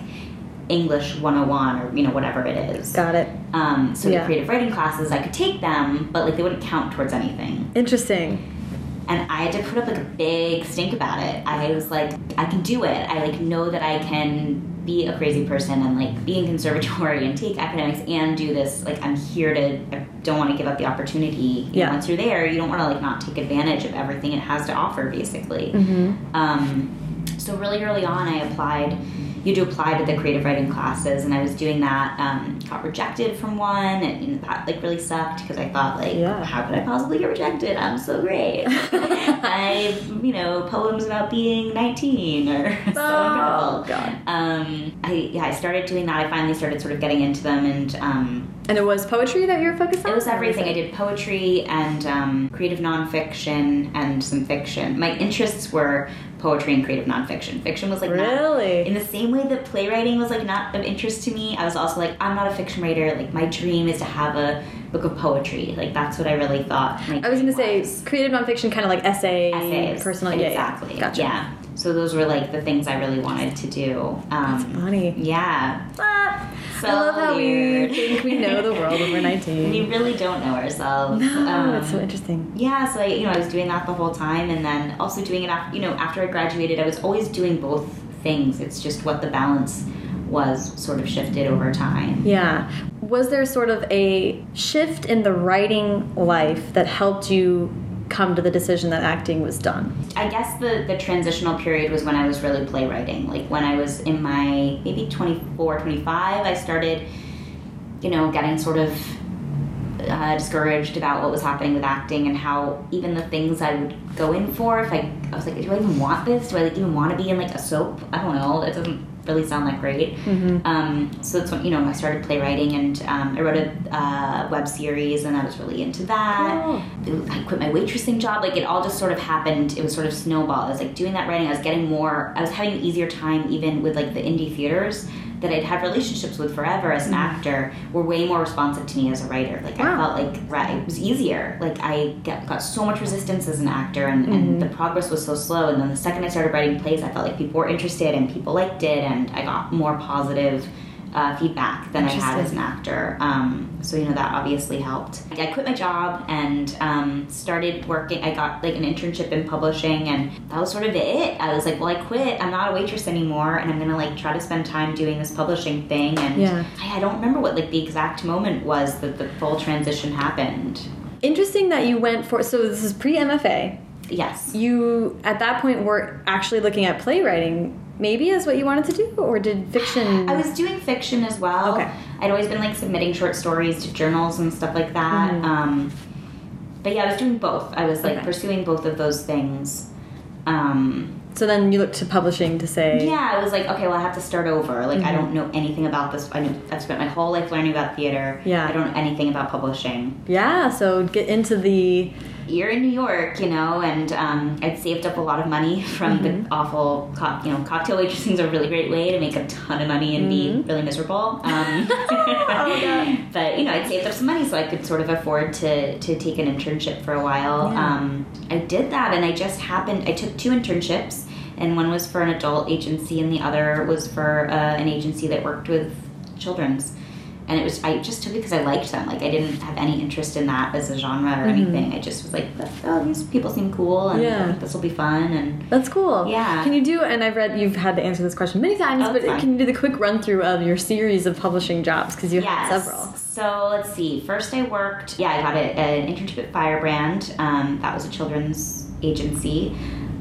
English 101 or you know whatever it is. Got it. Um, so Yeah. the creative writing classes, I could take them, but like they wouldn't count towards anything. Interesting. and I had to put up like a big stink about it. I was like, I can do it. I like know that I can be a crazy person and like be in conservatory and take academics and do this. Like I'm here to. I don't want to give up the opportunity. You know, Yeah. once you're there, you don't want to like not take advantage of everything it has to offer, basically. Mm-hmm. Um, so really early on, I applied. You to apply to the creative writing classes, and I was doing that. Um, got rejected from one, and know, that like really sucked because I thought like, Yeah. how could I possibly get rejected? I'm so great. <laughs> I, you know, poems about being 19 or <laughs> so Oh, incredible. God. Um, I yeah, I started doing that. I finally started sort of getting into them, and um, And it was poetry that you were focused on? it was everything. I did poetry and um, creative nonfiction and some fiction. My interests were poetry and creative nonfiction. Fiction was like not in the same way that playwriting was like not of interest to me. I was also like, I'm not a fiction writer. Like my dream is to have a book of poetry. Like that's what I really thought. I was going to say creative nonfiction, kind of like essay, essays. personal. Yeah, exactly. Yeah. Gotcha. Yeah. So those were like the things I really wanted to do. Um, That's funny. Yeah. Ah, So I love how weird. we think we know the world when we're <laughs> 19. we really don't know ourselves. no, Um, it's so interesting. Yeah, so I, you know, I was doing that the whole time, and then also doing it after, you know, after I graduated, I was always doing both things. It's just what the balance was sort of shifted over time. Yeah. Was there sort of a shift in the writing life that helped you come to the decision that acting was done? I guess the the transitional period was when I was really playwriting. Like when I was in my maybe 24, 25, I started, you know, getting sort of uh, discouraged about what was happening with acting and how even the things I would go in for, if I, I was like, do I even want this? Do I even want to be in like a soap? I don't know. It doesn't really sound that great. Mm-hmm. Um, so that's when you know I started playwriting and um, I wrote a uh, web series and I was really into that. Cool. I quit my waitressing job. Like it all just sort of happened. It was sort of snowball. I was like doing that writing. I was getting more. I was having an easier time even with like the indie theaters that I'd had relationships with forever as an actor were way more responsive to me as a writer. Like I Mm-hmm. Felt like right, it was easier. Like I get, got so much resistance as an actor, and, and Mm-hmm. the progress was so slow. And then the second I started writing plays, I felt like people were interested and people liked it, and I got more positive uh, feedback than I had as an actor. Um, so you know that obviously helped. I quit my job and um, started working. I got like an internship in publishing, and that was sort of it. I was like, well, I quit. I'm not a waitress anymore, and I'm gonna like try to spend time doing this publishing thing. And Yeah. I, I don't remember what like the exact moment was that the full transition happened. Interesting that you went for, so this is pre MFA. Yes. You, at that point, were actually looking at playwriting, maybe as what you wanted to do, or did fiction? I was doing fiction as well. Okay. I'd always been like submitting short stories to journals and stuff like that. Mhm. Um, but yeah, I was doing both. I was like Okay. pursuing both of those things. Um, So then you looked to publishing to say, yeah, I was like, okay, well, I have to start over. Like, I Mhm. don't know anything about this. I I've spent my whole life learning about theater. Yeah. I don't know anything about publishing. yeah, so get into the You're in New York, you know, and um, I'd saved up a lot of money from Mhm. the awful, co- you know, cocktail waitressing is a really great way to make a ton of money and Mhm. be really miserable. Um, <laughs> Oh, <laughs> But you know, I'd saved up some money so I could sort of afford to to take an internship for a while. Yeah. Um, I did that, and I just happened. I took two internships, and one was for an adult agency, and the other was for uh, an agency that worked with children's. And it was I just took it because I liked them. Like I didn't have any interest in that as a genre or Mhm. anything. I just was like, oh, these people seem cool, and Yeah. this will be fun. And That's cool. Yeah. Can you do, and I've read you've had to answer this question many times, Oh, but fine. can you do the quick run through of your series of publishing jobs? Because you had several. So let's see. First, I worked. Yeah, I got a, an internship at Firebrand. Um, that was a children's agency.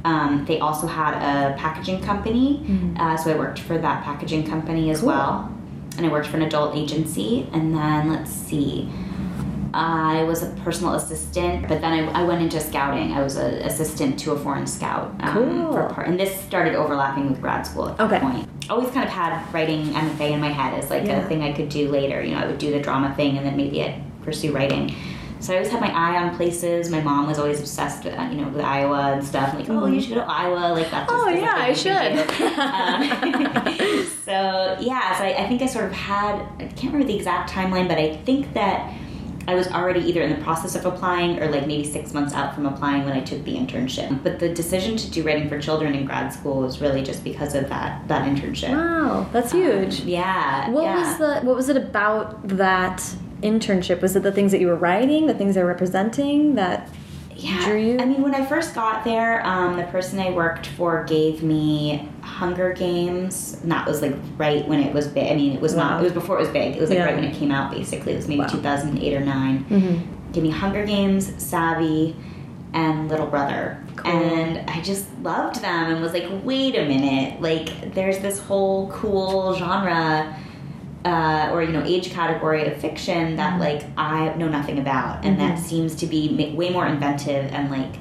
Um, they also had a packaging company, Mhm. uh, so I worked for that packaging company as Cool. well. And I worked for an adult agency. And then let's see. I was a personal assistant, but then I, I went into scouting. I was an assistant to a foreign scout. Um, Cool. For part, and this started overlapping with grad school at that Okay. point. Always kind of had writing MFA in my head as like Yeah. a thing I could do later. You know, I would do the drama thing and then maybe I'd pursue writing. So I always had my eye on places. My mom was always obsessed with, uh, you know, with Iowa and stuff. Like, oh, you should go to Iowa. Like that. Just Mm-hmm. Oh, yeah, I should. <laughs> Um, <laughs> so yeah, so I, I think I sort of had. I can't remember the exact timeline, but I think that I was already either in the process of applying or like maybe six months out from applying when I took the internship. But the decision to do writing for children in grad school was really just because of that that internship. Wow, that's huge. Yeah. What yeah. was the what was it about that internship? Was it the things that you were writing, the things they were representing that yeah. drew you? I mean, when I first got there, um, the person I worked for gave me Hunger Games. And that was like right when it was big. I mean, it was Wow. not. It was before it was big. It was like Yeah. right when it came out. Basically, it was maybe Wow. 2008 or 9 Mhm. Give me Hunger Games, Savvy, and Little Brother. Cool. And I just loved them and was like, wait a minute, like there's this whole cool genre uh, or you know age category of fiction that like I know nothing about, and that seems to be way more inventive and like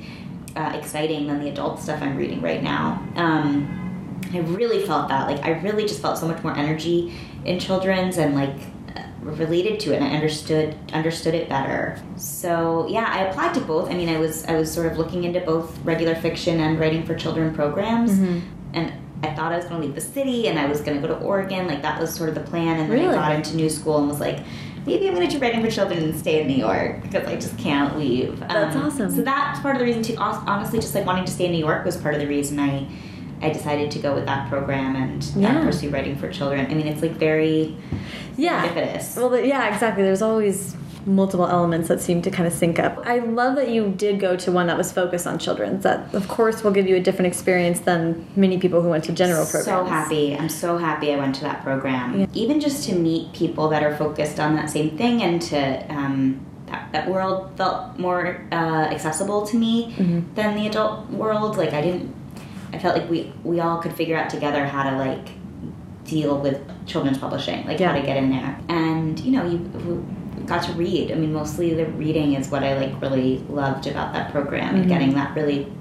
uh, exciting than the adult stuff I'm reading right now. Um, I really felt that like I really just felt so much more energy in children's and like uh, related to it and I understood understood it better. So yeah, I applied to both. I mean, I was I was sort of looking into both regular fiction and writing for children programs, and I thought I was going to leave the city and I was going to go to Oregon. Like that was sort of the plan. And then Really? I got into new school and was like, maybe I'm going to do writing for children and stay in New York because I just can't leave. That's um, awesome. So that's part of the reason too. Honestly, just like wanting to stay in New York was part of the reason I. I decided to go with that program and Yeah. pursue writing for children. I mean, it's like very Yeah. serendipitous. Well, yeah, exactly. There's always multiple elements that seem to kind of sync up. I love that you did go to one that was focused on children. That, of course, will give you a different experience than many people who went to general programs. So happy. I'm so happy I went to that program. Yeah. Even just to meet people that are focused on that same thing and to um, that, that world felt more uh, accessible to me Mm-hmm. than the adult world. Like I didn't. I felt like we we all could figure out together how to like deal with children's publishing, like Yeah. how to get in there. And you know, you got to read. I mean, mostly the reading is what I like really loved about that program Mm-hmm. and getting that really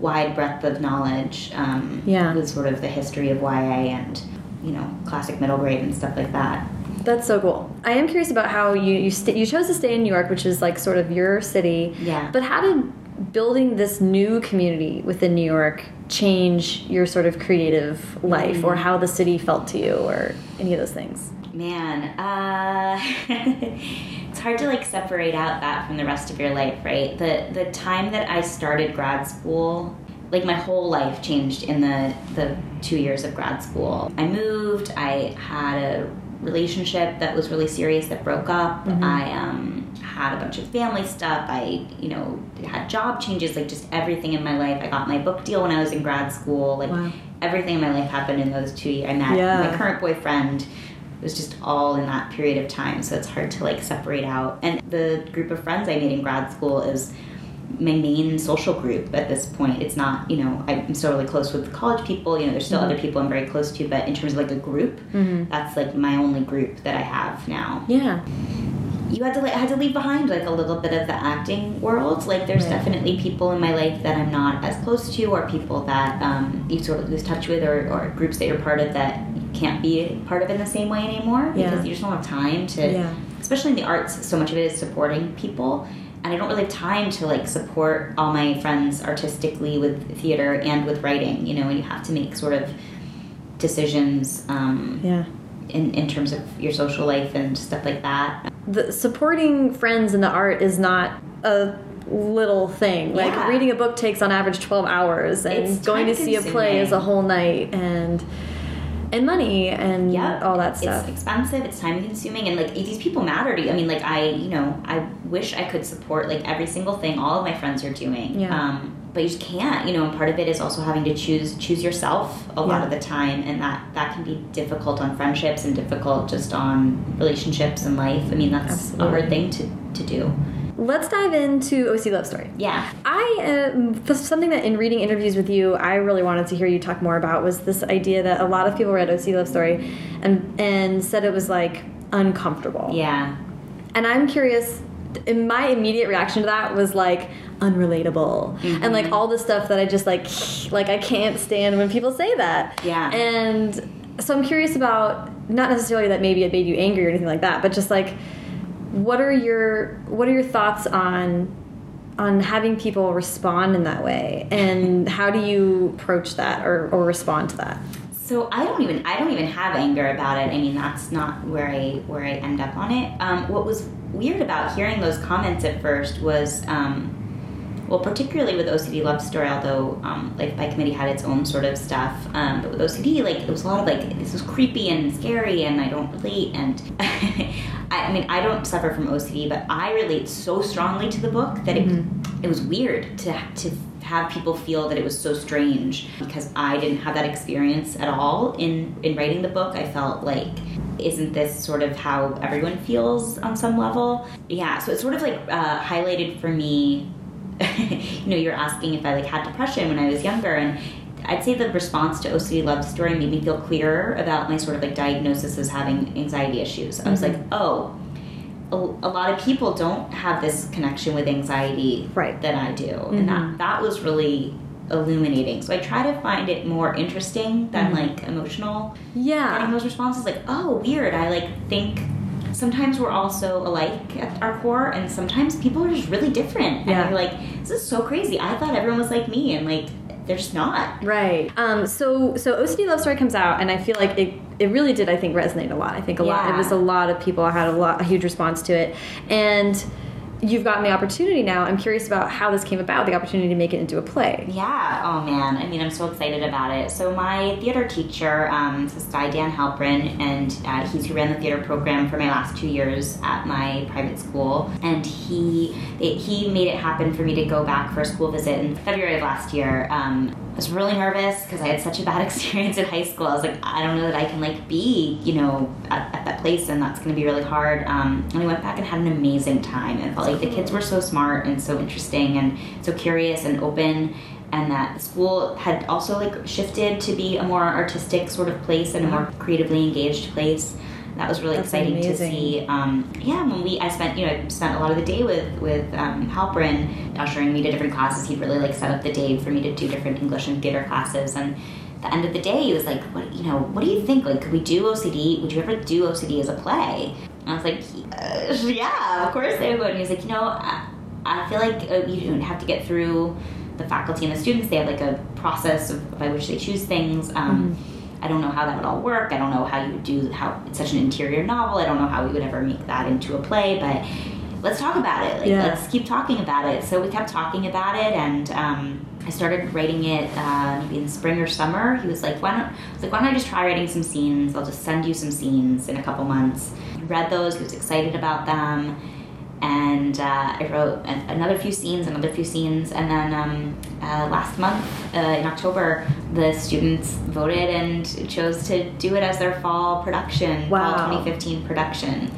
wide breadth of knowledge. Um, Yeah. with sort of the history of YA and you know classic middle grade and stuff like that. That's so cool. I am curious about how you you, st you chose to stay in New York, which is like sort of your city. Yeah. But how did building this new community within New York change your sort of creative life, or how the city felt to you, or any of those things? Man, uh, <laughs> it's hard to like separate out that from the rest of your life, right? The the time that I started grad school, like my whole life changed in the the two years of grad school. I moved. I had a relationship that was really serious that broke up. I um, had a bunch of family stuff. I you know had job changes, like just everything in my life. I got my book deal when I was in grad school. Like Wow. everything in my life happened in those two years. I met Yeah. my current boyfriend it was just all in that period of time so it's hard to like separate out and the group of friends i made in grad school is my main social group at this point it's not you know i'm still really close with college people you know there's still other people i'm very close to but in terms of like a group that's like my only group that i have now Yeah. you had to like, I had to leave behind like a little bit of the acting world. Like there's Right. definitely people in my life that I'm not as close to, or people that um, you sort of lose touch with, or, or groups that you're part of that can't be part of in the same way anymore Yeah. because you just don't have time to. Yeah. Especially in the arts, so much of it is supporting people. And I don't really have time to like support all my friends artistically with theater and with writing, you know, and you have to make sort of decisions um, Yeah. in, in terms of your social life and stuff like that. the supporting friends in the art is not a little thing. Like reading a book takes on average 12 hours and It's going to see a play is a whole night and and money and Yep. all that stuff. It's expensive, it's time consuming, and like these people matter to you. I mean, like I, you know, I wish I could support like every single thing all of my friends are doing. Yeah. Um, but you just can't, you know, and part of it is also having to choose choose yourself a lot Yeah. of the time and that that can be difficult on friendships and difficult just on relationships and life. I mean that's Absolutely. a hard thing to, to do. Let's dive into OCD Love Story. Yeah. I um, f- something that in reading interviews with you, I really wanted to hear you talk more about was this idea that a lot of people read OCD Love Story and and said it was like uncomfortable. Yeah. And I'm curious and my immediate reaction to that was like unrelatable Mm-hmm. and like all the stuff that I just like <sighs> like I can't stand when people say that. Yeah. And so I'm curious about not necessarily that maybe it made you angry or anything like that, but just like what are your what are your thoughts on on having people respond in that way and how do you approach that or, or respond to that? So I don't even I don't even have anger about it. I mean that's not where I where I end up on it. Um, what was weird about hearing those comments at first was um, well, particularly with OCD Love Story, although um, Life by Committee had its own sort of stuff, um, but with OCD, like it was a lot of like this was creepy and scary, and I don't relate. And <laughs> I, I mean, I don't suffer from OCD, but I relate so strongly to the book that it it was weird to to have people feel that it was so strange because I didn't have that experience at all in in writing the book. I felt like isn't this sort of how everyone feels on some level? Yeah, so it sort of like uh, highlighted for me <laughs> you know, you're asking if I like had depression when I was younger, and I'd say the response to OCD Love Story made me feel clearer about my sort of like diagnosis as having anxiety issues. I was mm-hmm. like, oh, a, a lot of people don't have this connection with anxiety Right. that I do, and that mm-hmm. that was really illuminating. So I try to find it more interesting than mm-hmm. like emotional Yeah, getting those responses like oh weird i like think sometimes we're all so alike at our core and sometimes people are just really different Yeah. and you're like this is so crazy i thought everyone was like me and like they're just not Right. Um, so so OCD Love Story comes out, and I feel like it it really did. I think resonate a lot. I think a lot. It was a lot of people I had a lot a huge response to it, and you've gotten the opportunity now. I'm curious about how this came about. The opportunity to make it into a play. Yeah. Oh man. I mean, I'm so excited about it. So my theater teacher, um, this guy Dan Halprin, and uh, he's who ran the theater program for my last two years at my private school. And he it, he made it happen for me to go back for a school visit in February of last year. Um, I was really nervous because I had such a bad <laughs> experience in high school. I was like, I don't know that I can like be, you know, at, at that place, and that's going to be really hard. Um, and I went back and had an amazing time. and felt like the kids were so smart and so interesting and so curious and open and that the school had also like shifted to be a more artistic sort of place and a more creatively engaged place. That was really That's exciting to see. Um, yeah when we i spent you know I spent a lot of the day with with um, halprin ushering me to different classes. He'd really like set up the day for me to do different english and theater classes. And the end of the day he was like what you know what do you think? Like could we do ocd would you ever do ocd as a play and i was like uh, yeah of course they would and he was like you know I, I feel like uh, you don't have to get through the faculty and the students. They have like a process of, by which they choose things. Um, I don't know how that would all work. I don't know how you would do how it's such an interior novel. I don't know how we would ever make that into a play, but let's talk about it. Like Yeah. let's keep talking about it. So we kept talking about it, and um, I started writing it uh, maybe in spring or summer. He was like, "Why don't?" I was like, "Why don't I just try writing some scenes? I'll just send you some scenes in a couple months." Read those. He was excited about them and uh, I wrote another few scenes, another few scenes, and then um, uh, last month uh, in October, the students voted and chose to do it as their fall production, Wow. fall 2015 production.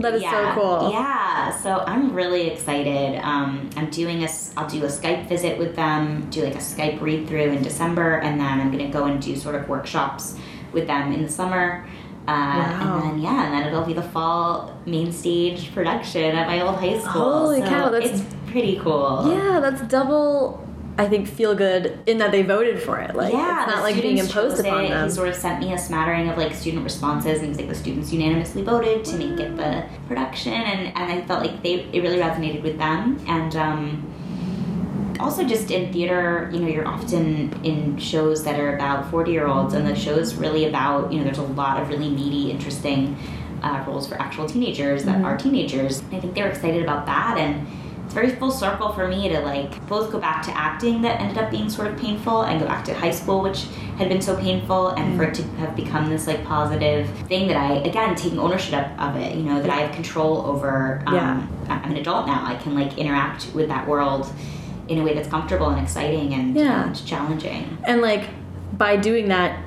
That is yeah, so cool. Yeah, so I'm really excited. Um, I'm doing a, I'll do a Skype visit with them, do like a Skype read through in December, and then I'm gonna go and do sort of workshops with them in the summer. Uh, Wow. And then yeah, and then it'll be the fall main stage production at my old high school. Holy so cow, that's- it's pretty cool. Yeah, that's double. I think feel good in that they voted for it. Like yeah, it's not like being imposed upon it. them. He sort of sent me a smattering of like student responses, and he was like, the students unanimously voted to make it the production, and, and I felt like they it really resonated with them, and um, also just in theater, you know, you're often in shows that are about forty year olds, and the show's really about you know, there's a lot of really meaty, interesting uh, roles for actual teenagers that are teenagers. And I think they were excited about that, and it's very full circle for me to like both go back to acting that ended up being sort of painful and go back to high school which had been so painful and for it to have become this like positive thing that i again taking ownership of it you know that i have control over um, Yeah. I'm an adult now i can like interact with that world in a way that's comfortable and exciting and, Yeah. and challenging and like by doing that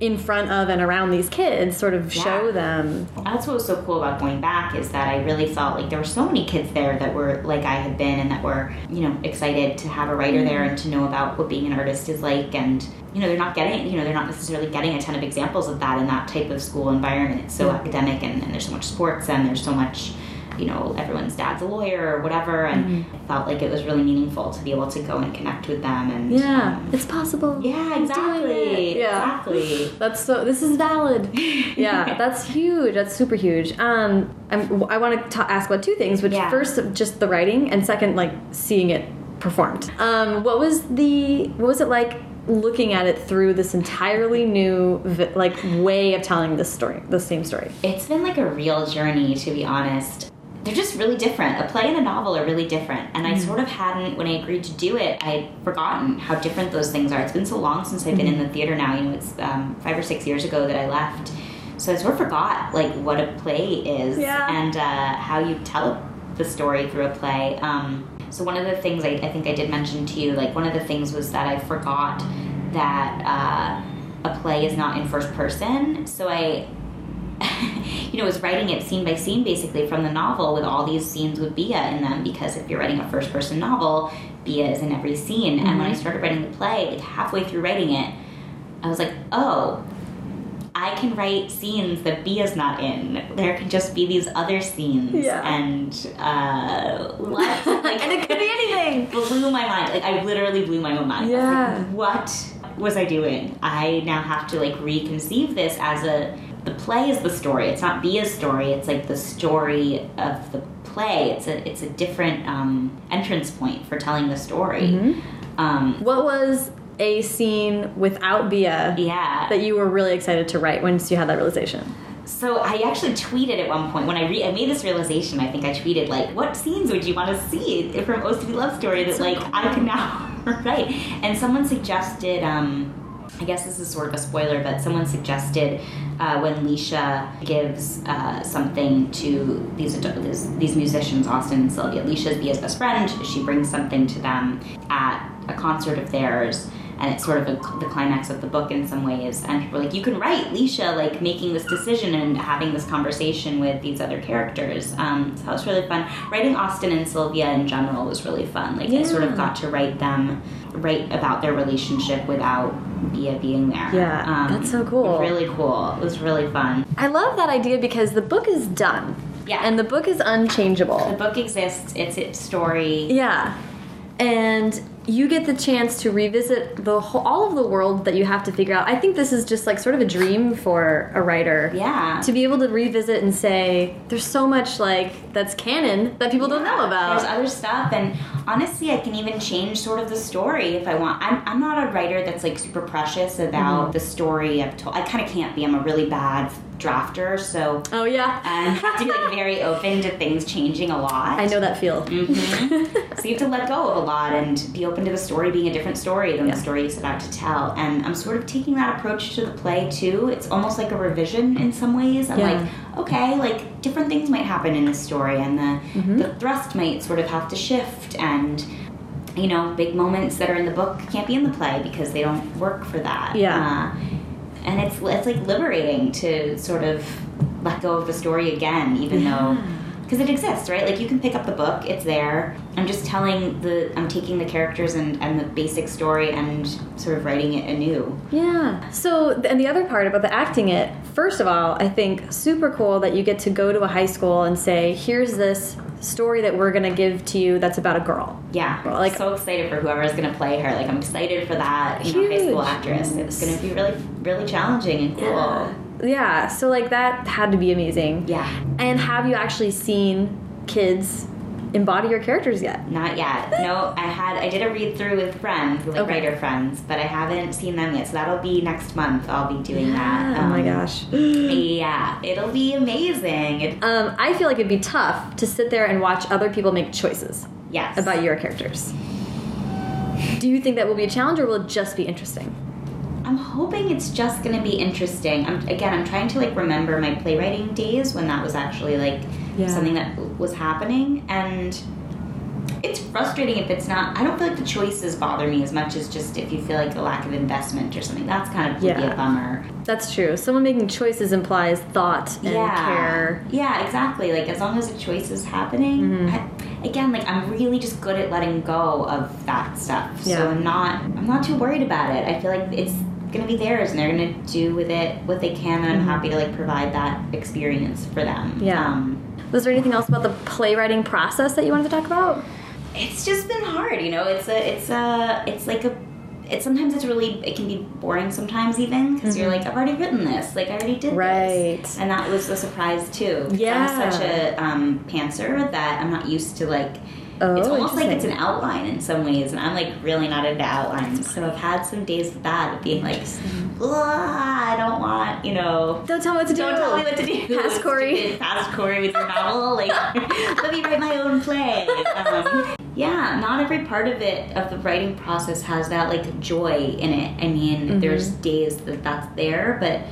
in front of and around these kids, sort of show them. that's what was so cool about going back is that I really felt like there were so many kids there that were like I had been and that were, you know, excited to have a writer there mm-hmm. and to know about what being an artist is like and you know, they're not getting you know, they're not necessarily getting a ton of examples of that in that type of school environment. It's so mm-hmm. academic and, and there's so much sports and there's so much you know everyone's dad's a lawyer or whatever, and Mm-hmm. I felt like it was really meaningful to be able to go and connect with them and Yeah, um, it's possible. yeah, exactly. Yeah. exactly. <laughs> That's so. This is valid. <laughs> Yeah, that's huge. That's super huge. Um, I'm, I want to ask about two things. Which Yeah. first, just the writing, and second, like seeing it performed. Um, what was the? What was it like looking at it through this entirely new, like, way of telling this story, the same story? It's been like a real journey, to be honest. They're just really different. A play and a novel are really different. And I sort of hadn't, when I agreed to do it, I'd forgotten how different those things are. It's been so long since I've been in the theater now. You know, it's um, five or six years ago that I left. So I sort of forgot, like, what a play is Yeah. and uh, how you tell the story through a play. Um, so one of the things I, I think I did mention to you, like, one of the things was that I forgot that uh, a play is not in first person. So I <laughs> you know, was writing it scene by scene basically from the novel with all these scenes with Bea in them because if you're writing a first person novel, Bea is in every scene. And when I started writing the play, like halfway through writing it, I was like, oh, I can write scenes that Bea's not in. There can just be these other scenes. Yeah. And uh, what? <laughs> Like, and it could be anything. <laughs> blew my mind. Like I literally blew my own mind. Yeah. like, what was I doing? I now have to like reconceive this as a the play is the story. It's not Bea's story. It's like the story of the play. It's a it's a different um, entrance point for telling the story. Mm-hmm. Um, What was a scene without Bea yeah. that you were really excited to write once you had that realization? So I actually tweeted at one point when I re- I made this realization. I think I tweeted like, "What scenes would you want to see from OCD Love Story that like I can now <laughs> write?" And someone suggested. Um, I guess this is sort of a spoiler, but someone suggested uh, when Leisha gives uh, something to these, these these musicians, Austin and Sylvia. Leisha's Bea's best friend. She brings something to them at a concert of theirs, and it's sort of a, the climax of the book in some ways. And people were like, you can write Leisha like making this decision and having this conversation with these other characters. Um, so that was really fun. Writing Austin and Sylvia in general was really fun. Like I sort of got to write them, write about their relationship without Bea being there. Um, Yeah, that's so cool. Really cool. It was really fun. I love that idea because the book is done. Yeah. And the book is unchangeable. The book exists. It's its story. Yeah. And you get the chance to revisit the whole, all of the world that you have to figure out. I think this is just like sort of a dream for a writer. Yeah. To be able to revisit and say, there's so much like that's canon that people don't know about. There's other stuff, and honestly, I can even change sort of the story if I want. I'm, I'm not a writer that's like super precious about Mm-hmm. the story I've told. I kind of can't be. I'm a really bad drafter, so oh yeah. and have to be like very open to things changing a lot. I know that feel. Mhm. <laughs> so you have to let go of a lot and be open to the story being a different story than Yeah. the story you set out to tell. And I'm sort of taking that approach to the play too. It's almost like a revision in some ways. I'm Yeah. like, okay, like different things might happen in this story, and the Mm-hmm. the thrust might sort of have to shift and. You know, big moments that are in the book can't be in the play because they don't work for that. Yeah. Uh, and it's it's like liberating to sort of let go of the story again, even though because it exists, right? Like you can pick up the book, it's there. I'm just telling the I'm taking the characters and and the basic story and sort of writing it anew. Yeah. So, and the other part about the acting it, first of all, I think super cool that you get to go to a high school and say, here's this story that we're going to give to you that's about a girl. Yeah, Well, like so excited for whoever's gonna play her. Like I'm excited for that, you know, high school actress. It's gonna be really really challenging and cool. Yeah. Yeah, so, like, that had to be amazing. Yeah. And have you actually seen kids embody your characters yet? Not yet. <laughs> No, I had I did a read through with friends, with like Okay. writer friends, but I haven't seen them yet. So that'll be next month. I'll be doing that. oh my Um, gosh. <gasps> Yeah, it'll be amazing. It, Um, I feel like it'd be tough to sit there and watch other people make choices yes. about your characters. Do you think that will be a challenge or will it just be interesting? I'm hoping it's just going to be interesting. I'm, again, I'm trying to like remember my playwriting days when that was actually like Yeah. something that was happening, and it's frustrating if it's not. I don't feel like the choices bother me as much as just if you feel like a lack of investment or something. That's kind of would be Yeah. a bummer. That's true. Someone making choices implies thought and yeah. care. Yeah, exactly. Like as long as the choice is happening. Mm-hmm. I, again, like I'm really just good at letting go of that stuff. Yeah. So I'm not. I'm not too worried about it. I feel like it's gonna be theirs, and they're gonna do with it what they can. And I'm happy to like provide that experience for them. Mm-hmm. Yeah. Um, Was there anything else about the playwriting process that you wanted to talk about? It's just been hard, you know. It's a, it's a, it's like a, it's sometimes it's really, it can be boring sometimes even because you're like, I've already written this, like I already did Mm-hmm. Right. this, and that was a surprise too Yeah. I'm such a um, pantser that I'm not used to like. Oh, it's almost like it's an outline in some ways, and I'm like really not into outlines. So I've had some days with that, of being like, "Ugh, I don't want, you know, Don't tell me what to do. don't tell me what to do. <laughs> Pass Corey. <laughs> Pass Corey with your novel. Like, <laughs> let me write my own play. Um, yeah, not every part of it, of the writing process, has that like joy in it. I mean, Mm-hmm. there's days that that's there, but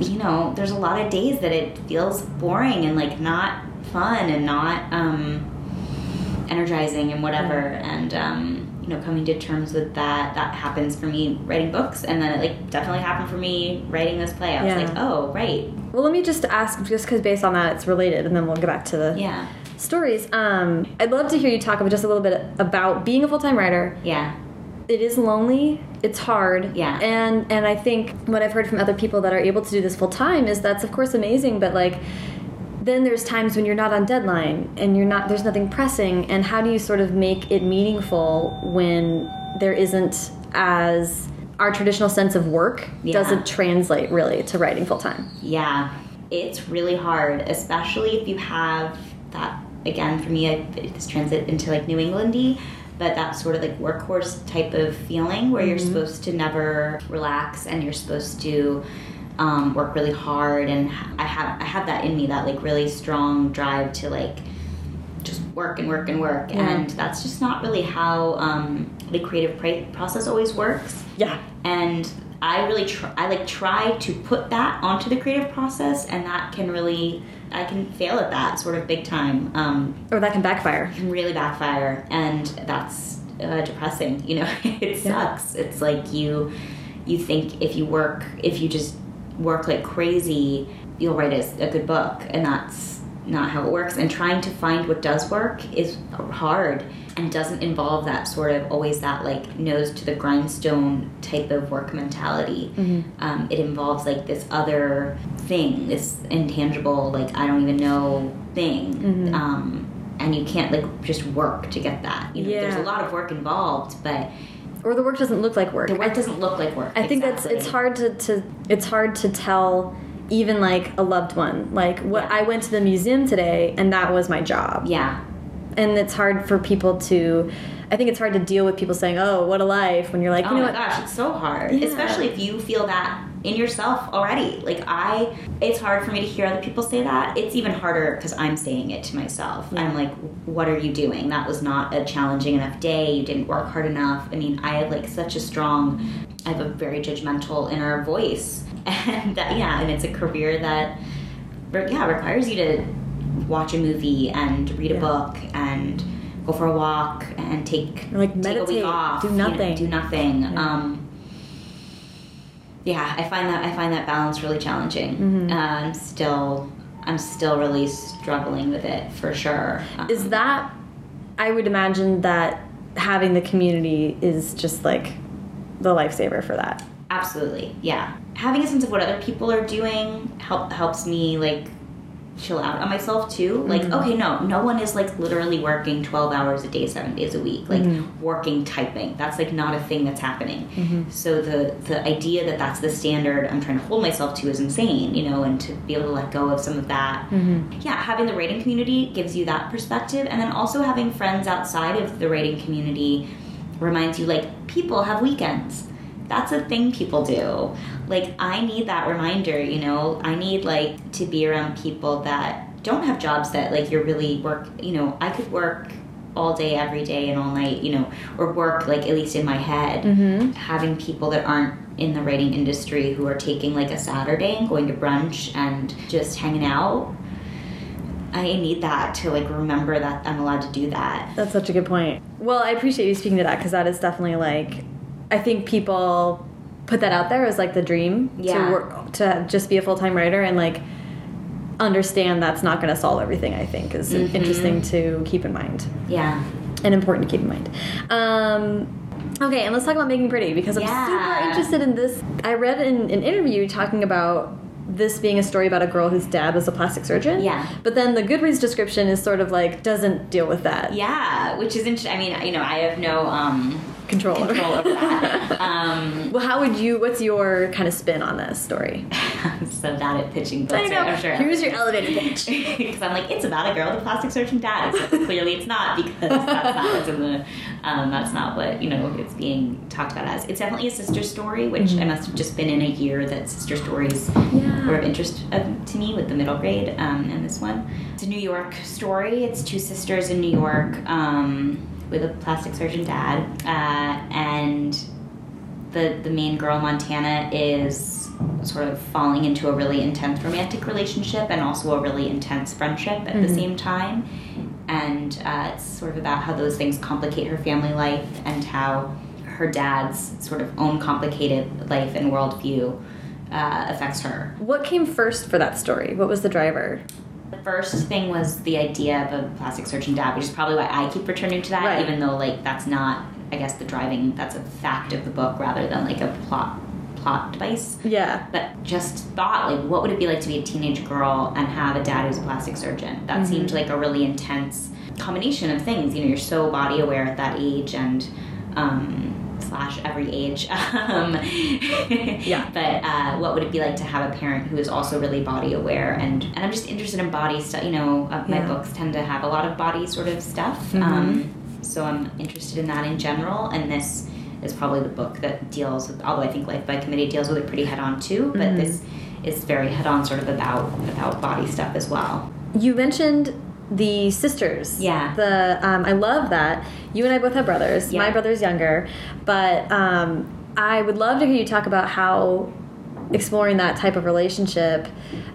you know, there's a lot of days that it feels boring and like not fun and not um, energizing and whatever. And um, you know, coming to terms with that, that happens for me writing books, and then it like definitely happened for me writing this play. I was Yeah. like, oh right, Well, let me just ask, just because based on that it's related, and then we'll get back to the yeah, stories. Um, I'd love to hear you talk about just a little bit about being a full time writer. yeah, It is lonely. It's hard. Yeah. And and I think what I've heard from other people that are able to do this full time is that's of course amazing, but like then there's times when you're not on deadline and you're not there's nothing pressing and how do you sort of make it meaningful when there isn't as our traditional sense of work Yeah. doesn't translate really to writing full time. yeah. It's really hard, especially if you have that. Again, for me, I, this transit into like New Englandy, but that sort of like workhorse type of feeling where you're mm-hmm. supposed to never relax and you're supposed to um, work really hard. And I have I have that in me, that like really strong drive to like just work and work and work, Yeah. and that's just not really how um, the creative process always works Yeah. and I really try. I like try to put that onto the creative process, and that can really, I can fail at that sort of big time. Um, Or that can backfire. can really backfire, and that's uh, depressing. You know, <laughs> it Yeah. sucks. It's like you, you think if you work, if you just work like crazy, you'll write a, a good book, and that's not how it works. And trying to find what does work is hard and doesn't involve that sort of always that like nose to the grindstone type of work mentality. Um, it involves like this other thing, this intangible, like I don't even know thing. Um, and you can't like just work to get that. You know, there's a lot of work involved, but Or the work doesn't look like work. the work doesn't look like work. I think that's it's hard to, to it's hard to tell even like a loved one like what Yeah. I went to the museum today and that was my job Yeah, and it's hard for people to I think it's hard to deal with people saying oh what a life when you're like oh you know my what gosh, it's so hard. Yeah. Especially if you feel that in yourself already. Like I, it's hard for me to hear other people say that. It's even harder because I'm saying it to myself. Yeah. I'm like, what are you doing? That was not a challenging enough day. You didn't work hard enough. I mean, I have like such a strong, I have a very judgmental inner voice, <laughs> and that yeah, and it's a career that, yeah, requires you to watch a movie and read a Yeah. book and go for a walk and take Like, take a meditate, week off, do you know, nothing. do nothing. Yeah. Um, yeah, I find that I find that balance really challenging. Uh, I'm still I'm still really struggling with it for sure. Um, is that I would imagine that having the community is just like the lifesaver for that absolutely yeah. Having a sense of what other people are doing help helps me like chill out on myself too. Like Mm-hmm. okay, no, no one is like literally working 12 hours a day, 7 days a week. Like Mm-hmm. working typing. That's like not a thing that's happening. So the the idea that that's the standard I'm trying to hold myself to is insane, you know, and to be able to let go of some of that. Mm-hmm. Yeah, having the writing community gives you that perspective and then also having friends outside of the writing community reminds you like people have weekends. That's a thing people do. Like I need that reminder, you know. I need like to be around people that don't have jobs that like you're really work, you know, I could work all day every day and all night, you know, or work like at least in my head. Mm-hmm. Having people that aren't in the writing industry who are taking like a Saturday and going to brunch and just hanging out. I need that to like remember that I'm allowed to do that. That's such a good point. Well, I appreciate you speaking to that because that is definitely like, I think people put that out there as like the dream Yeah. to work to just be a full time writer and like understand that's not going to solve everything. I think is Mhm. interesting to keep in mind Yeah. and important to keep in mind. Um, okay, and let's talk about making pretty because I'm super interested in this. I read in an interview talking about this being a story about a girl whose dad was a plastic surgeon. Yeah. But then the Goodreads description is sort of like doesn't deal with that. Yeah, which is interesting. I mean, you know, I have no um, Control. over- control over that. <laughs> um, Well, how would you? What's your kind of spin on this story? <laughs> I'm so bad at pitching books. I know. I'm sure. Here's your elevator pitch. <laughs> Because I'm like, it's about a girl with plastic surgeon dad. Except clearly, it's not because that's not what's in the. Um, that's not what you know it's being talked about as. It's definitely a sister story, which I must have just been in a year that sister stories Yeah. were of interest uh, to me with the middle grade um, and this one. It's a New York story. It's two sisters in New York um, with a plastic surgeon dad, uh, and the the main girl Montana is sort of falling into a really intense romantic relationship and also a really intense friendship at the same time. And uh, it's sort of about how those things complicate her family life and how her dad's sort of own complicated life and worldview uh, affects her. What came first for that story? What was the driver? The first thing was the idea of a plastic surgeon dad, which is probably why I keep returning to that, Right. even though like that's not, I guess, the driving. That's a fact of the book rather than like a plot plot device. Yeah. But just thought like, what would it be like to be a teenage girl and have a dad who's a plastic surgeon? That seemed like a really intense combination of things. You know, you're so body aware at that age and. Um, slash every age. <laughs> Um, Yeah. <laughs> but uh, what would it be like to have a parent who is also really body aware? And and i'm just interested in body stuff you know uh, my Yeah. books tend to have a lot of body sort of stuff. Um, so i'm interested in that in general. And this is probably the book that deals with although i think life by committee deals with it pretty head on too but this is very head on sort of about about body stuff as well. You mentioned the sisters. Yeah. The um, I love that. You and I both have brothers. Yeah. My brother's younger, but um, I would love to hear you talk about how exploring that type of relationship.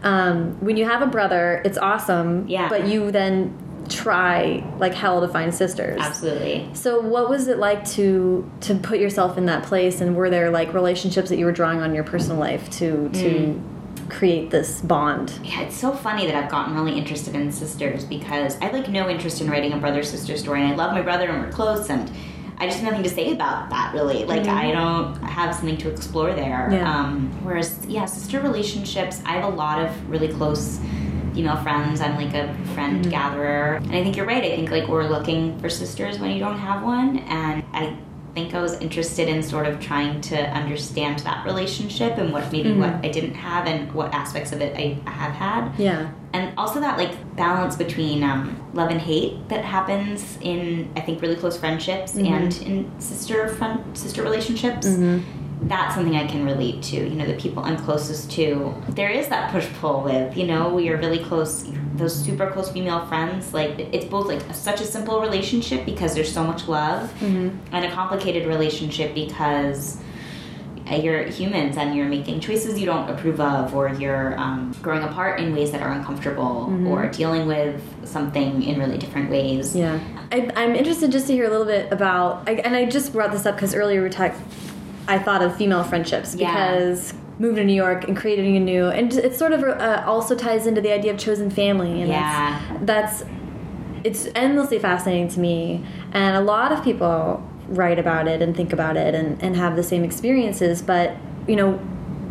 Um, when you have a brother, it's awesome. Yeah. But you then try like hell to find sisters. absolutely So what was it like to to put yourself in that place and were there like relationships that you were drawing on your personal life to to Mm. Create this bond? Yeah, it's so funny that I've gotten really interested in sisters because I like no interest in writing a brother sister story, and I love my brother and we're close, and I just have nothing to say about that really. Like I don't have something to explore there. Yeah. Um, whereas, yeah, sister relationships, I have a lot of really close female friends. I'm like a friend gatherer, and I think you're right. I think like we're looking for sisters when you don't have one, and I think I was interested in sort of trying to understand that relationship and what maybe what mm-hmm. I didn't have and what aspects of it I, I have had Yeah. and also that like balance between um, love and hate that happens in I think really close friendships mm-hmm. and in sister friend sister relationships. Mm-hmm. That's something I can relate to. You know, the people I'm closest to. There is that push pull with. You know, we are really close. Those super close female friends. Like it's both like such a simple relationship because there's so much love, and a complicated relationship because you're humans and you're making choices you don't approve of, or you're um, growing apart in ways that are uncomfortable, or dealing with something in really different ways. Yeah, I, I'm interested just to hear a little bit about, I, and I just brought this up because earlier we talked. I thought of female friendships Yeah. because moved to New York and creating a new, and it sort of uh, also ties into the idea of chosen family, and Yeah. that's, that's it's endlessly fascinating to me, and a lot of people write about it and think about it and, and have the same experiences, but you know,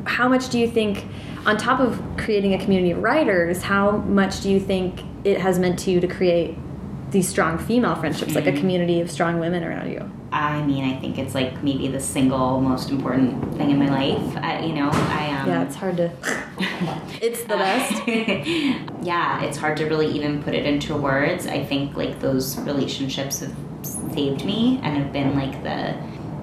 how much do you think, on top of creating a community of writers, how much do you think it has meant to you to create these strong female friendships, like a community of strong women around you? I mean, I think it's like maybe the single most important thing in my life. I, you know, I um, Yeah, it's hard to. <laughs> it's the best. <laughs> yeah, it's hard to really even put it into words. I think like those relationships have saved me and have been like the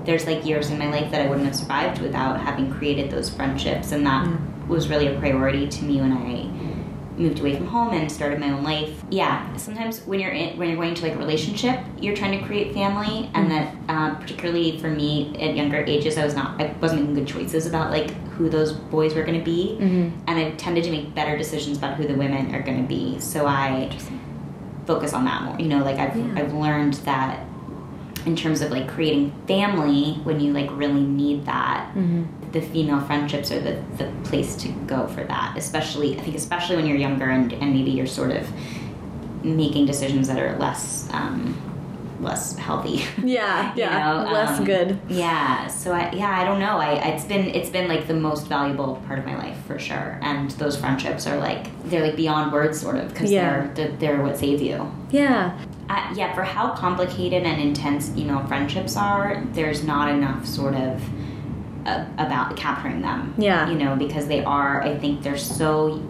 there's like years in my life that I wouldn't have survived without having created those friendships and that was really a priority to me when I moved away from home and started my own life. Yeah, sometimes when you're in, when you're going to like a relationship, you're trying to create family, and that um, particularly for me at younger ages, I was not I wasn't making good choices about like who those boys were going to be, and I tended to make better decisions about who the women are going to be. So I just focus on that more. You know, like I've Yeah. I've learned that in terms of like creating family when you like really need that. The female friendships are the, the place to go for that especially i think especially when you're younger and, and maybe you're sort of making decisions that are less um, less healthy. <laughs> Yeah, you yeah, know, less um, good. Yeah, so I, yeah, I don't know. I it's been it's been like the most valuable part of my life for sure. And those friendships are like they're like beyond words, sort of, because Yeah. they're, they're they're what save you. Yeah, Uh, yeah, for how complicated and intense you know friendships are, there's not enough sort of uh, about capturing them. Yeah. you know, because they are. I think they're so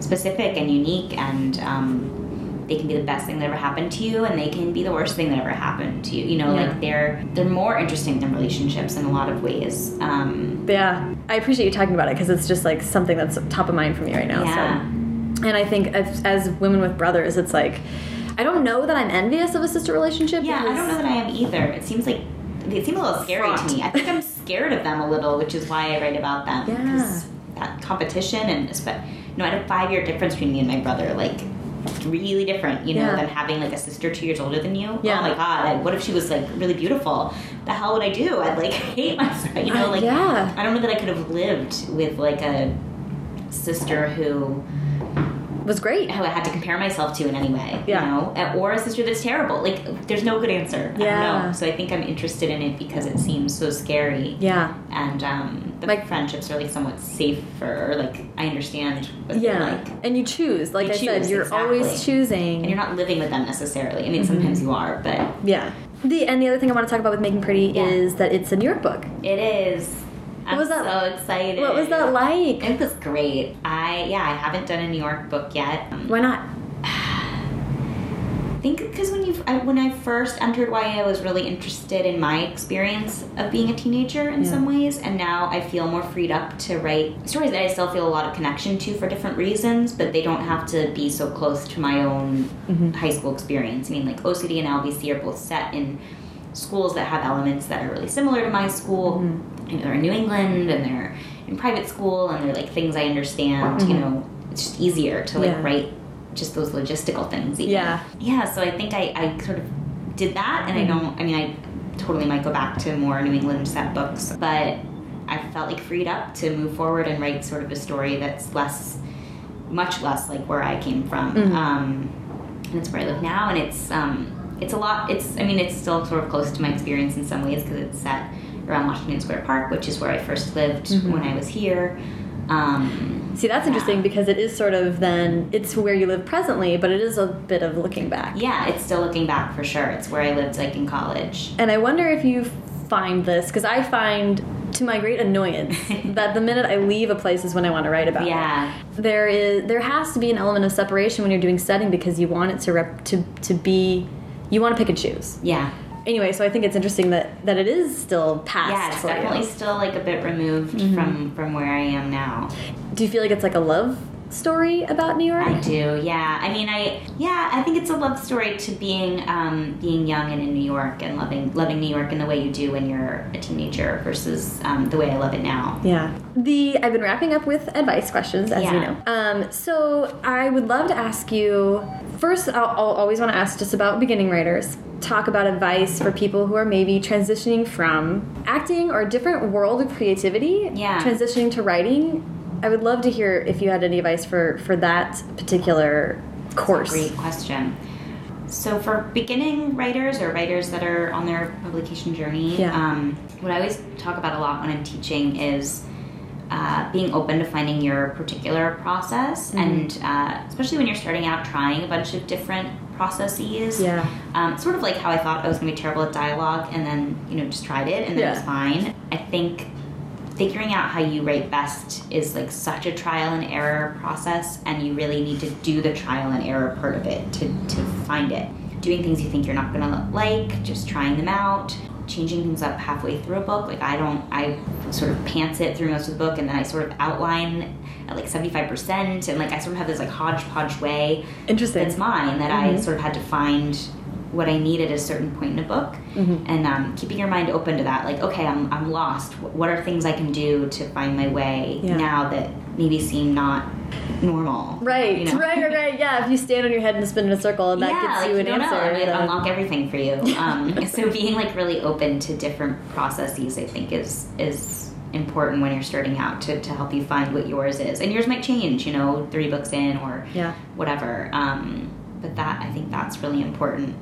specific and unique, and um, they can be the best thing that ever happened to you, and they can be the worst thing that ever happened to you. You know, Yeah. like they're they're more interesting than relationships in a lot of ways. Um, yeah. I appreciate you talking about it because it's just like something that's top of mind for me right now. yeah. So. And I think as, as women with brothers, it's like I don't know that I'm envious of a sister relationship. Yeah, I don't know that I am either. It seems like they seem a little scary Fraught. to me. I think I'm scared of them a little, which is why I write about them. Yeah. That competition and know, I had a five year difference between me and my brother, like really different, you know, Yeah. than having like a sister two years older than you. Yeah. Oh my god, I, what if she was like really beautiful? The hell would I do? I'd like <laughs> hate myself, you know, Uh, like yeah. I don't know that I could have lived with like a sister who was great. who I had to compare myself to in any way. Yeah. You know, Uh, or a sister that's terrible. Like, there's no good answer. I Yeah. don't know. So I think I'm interested in it because it seems so scary. Yeah. And um, the Like- friendships are like somewhat safer. Like I understand what Yeah. like. and you choose. Like You I said, choose, you're always choosing. And you're not living with them necessarily. I mean, Mm-hmm. sometimes you are, but Yeah. The and the other thing I want to talk about with Making Pretty Yeah. is that it's a New York book. it is. I'm was that- so excited. What was that like? It was great. I yeah, I haven't done a New York book yet. Um, Why not? <sighs> I think because when you I, when I first entered YA, I was really interested in my experience of being a teenager in Yeah. some ways, and now I feel more freed up to write stories that I still feel a lot of connection to for different reasons, but they don't have to be so close to my own Mm-hmm. high school experience. I mean, like OCD and LBC are both set in schools that have elements that are really similar to my school. Mm-hmm. You know, they're in New England and they're in private school, and they're like things I understand. You Mhm. know, it's just easier to like Yeah. write just those logistical things. Even. Yeah. Yeah, so I think I, I sort of did that, and I Mhm. don't, I mean, I totally might go back to more New England set books, but I felt like freed up to move forward and write sort of a story that's less, much less like where I came from. Mhm. Um, and it's where I live now, and it's, um, it's a lot, it's, I mean, it's still sort of close to my experience in some ways because it's set around Washington Square Park, which is where I first lived Mhm. when I was here. Um, See, that's yeah. interesting because it is sort of then it's where you live presently, but it is a bit of looking back. Yeah, it's still looking back for sure. It's where I lived like in college. And I wonder if you find this because I find to my great annoyance <laughs> that the minute I leave a place is when I want to write about it. Yeah. it. There is there has to be an element of separation when you're doing setting because you want it to rep, to to be you want to pick and choose. Yeah. Anyway, so I think it's interesting that that it is still past. Yeah, it's for you. definitely still like a bit removed Mm-hmm. from from where I am now. Do you feel like it's like a love story about New York? I do, yeah. I mean, I yeah, I think it's a love story to being um, being young and in New York and loving loving New York in the way you do when you're a teenager versus um, the way I love it now. Yeah. The I've been wrapping up with advice questions, as you Yeah. know. Um, so I would love to ask you. First, I'll, I'll always want to ask just about beginning writers. Talk about advice for people who are maybe transitioning from acting or a different world of creativity. Yeah. Transitioning to writing. I would love to hear if you had any advice for for that particular course. Great question. So for beginning writers or writers that are on their publication journey, Yeah. um, what I always talk about a lot when I'm teaching is uh, being open to finding your particular process, Mm-hmm. and uh, especially when you're starting out, trying a bunch of different processes. Yeah. Um, sort of like how I thought I was going to be terrible at dialogue, and then you know just tried it, and then it was fine. I think figuring out how you write best is like such a trial and error process and you really need to do the trial and error part of it to, to find it doing things you think you're not gonna like just trying them out changing things up halfway through a book like i don't i sort of pants it through most of the book and then i sort of outline at like 75% and like i sort of have this like hodgepodge way Interesting. that's mine that I Mhm. sort of had to find what I need at a certain point in a book, Mhm. and um, keeping your mind open to that. Like, okay, I'm I'm lost. What are things I can do to find my way Yeah. now that maybe seem not normal? Right, you know? right, right, right. Yeah, if you stand on your head and spin in a circle, and that yeah, gets like, you an don't answer. know. It might unlock everything for you. <laughs> Um, so being like really open to different processes, I think, is is important when you're starting out to, to help you find what yours is. And yours might change, you know, three books in or Yeah. whatever. Um, but that I think that's really important.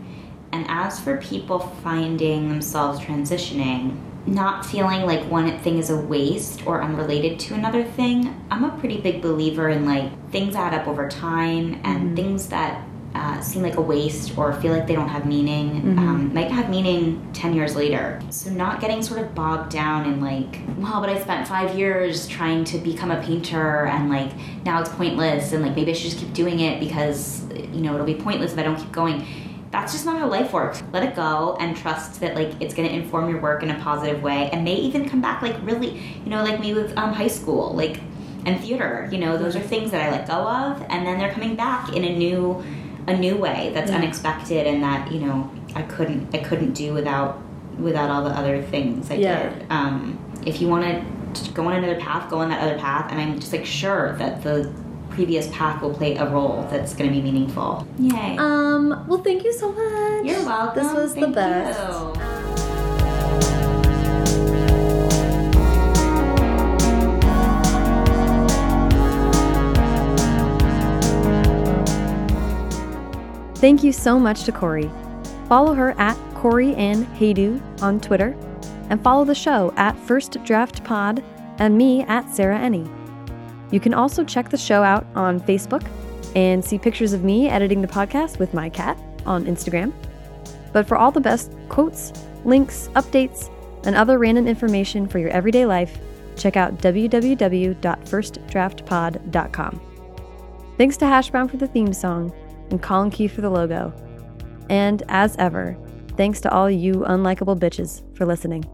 And as for people finding themselves transitioning, not feeling like one thing is a waste or unrelated to another thing, I'm a pretty big believer in like things add up over time and mm-hmm. things that uh, seem like a waste or feel like they don't have meaning mm-hmm. um, might have meaning 10 years later. So, not getting sort of bogged down in like, well, but I spent five years trying to become a painter and like now it's pointless and like maybe I should just keep doing it because, you know, it'll be pointless if I don't keep going. That's just not how life works. Let it go and trust that like it's gonna inform your work in a positive way and may even come back like really, you know, like me with um, high school, like and theater. You know, those are things that I let go of, and then they're coming back in a new a new way that's yeah. unexpected and that you know I couldn't I couldn't do without without all the other things I yeah. did. Um, if you want to go on another path, go on that other path, and I'm just like sure that the previous path will play a role that's going to be meaningful. Yay! Um. Well, thank you so much. You're welcome. This was thank the best. You. Thank you so much to Corey. Follow her at Corey Ann Haydu on Twitter, and follow the show at First Draft Pod and me at Sarah Enni. You can also check the show out on Facebook and see pictures of me editing the podcast with my cat on Instagram. But for all the best quotes, links, updates, and other random information for your everyday life, check out www.firstdraftpod.com. Thanks to Hashbrown for the theme song and Colin Key for the logo. And as ever, thanks to all you unlikable bitches for listening.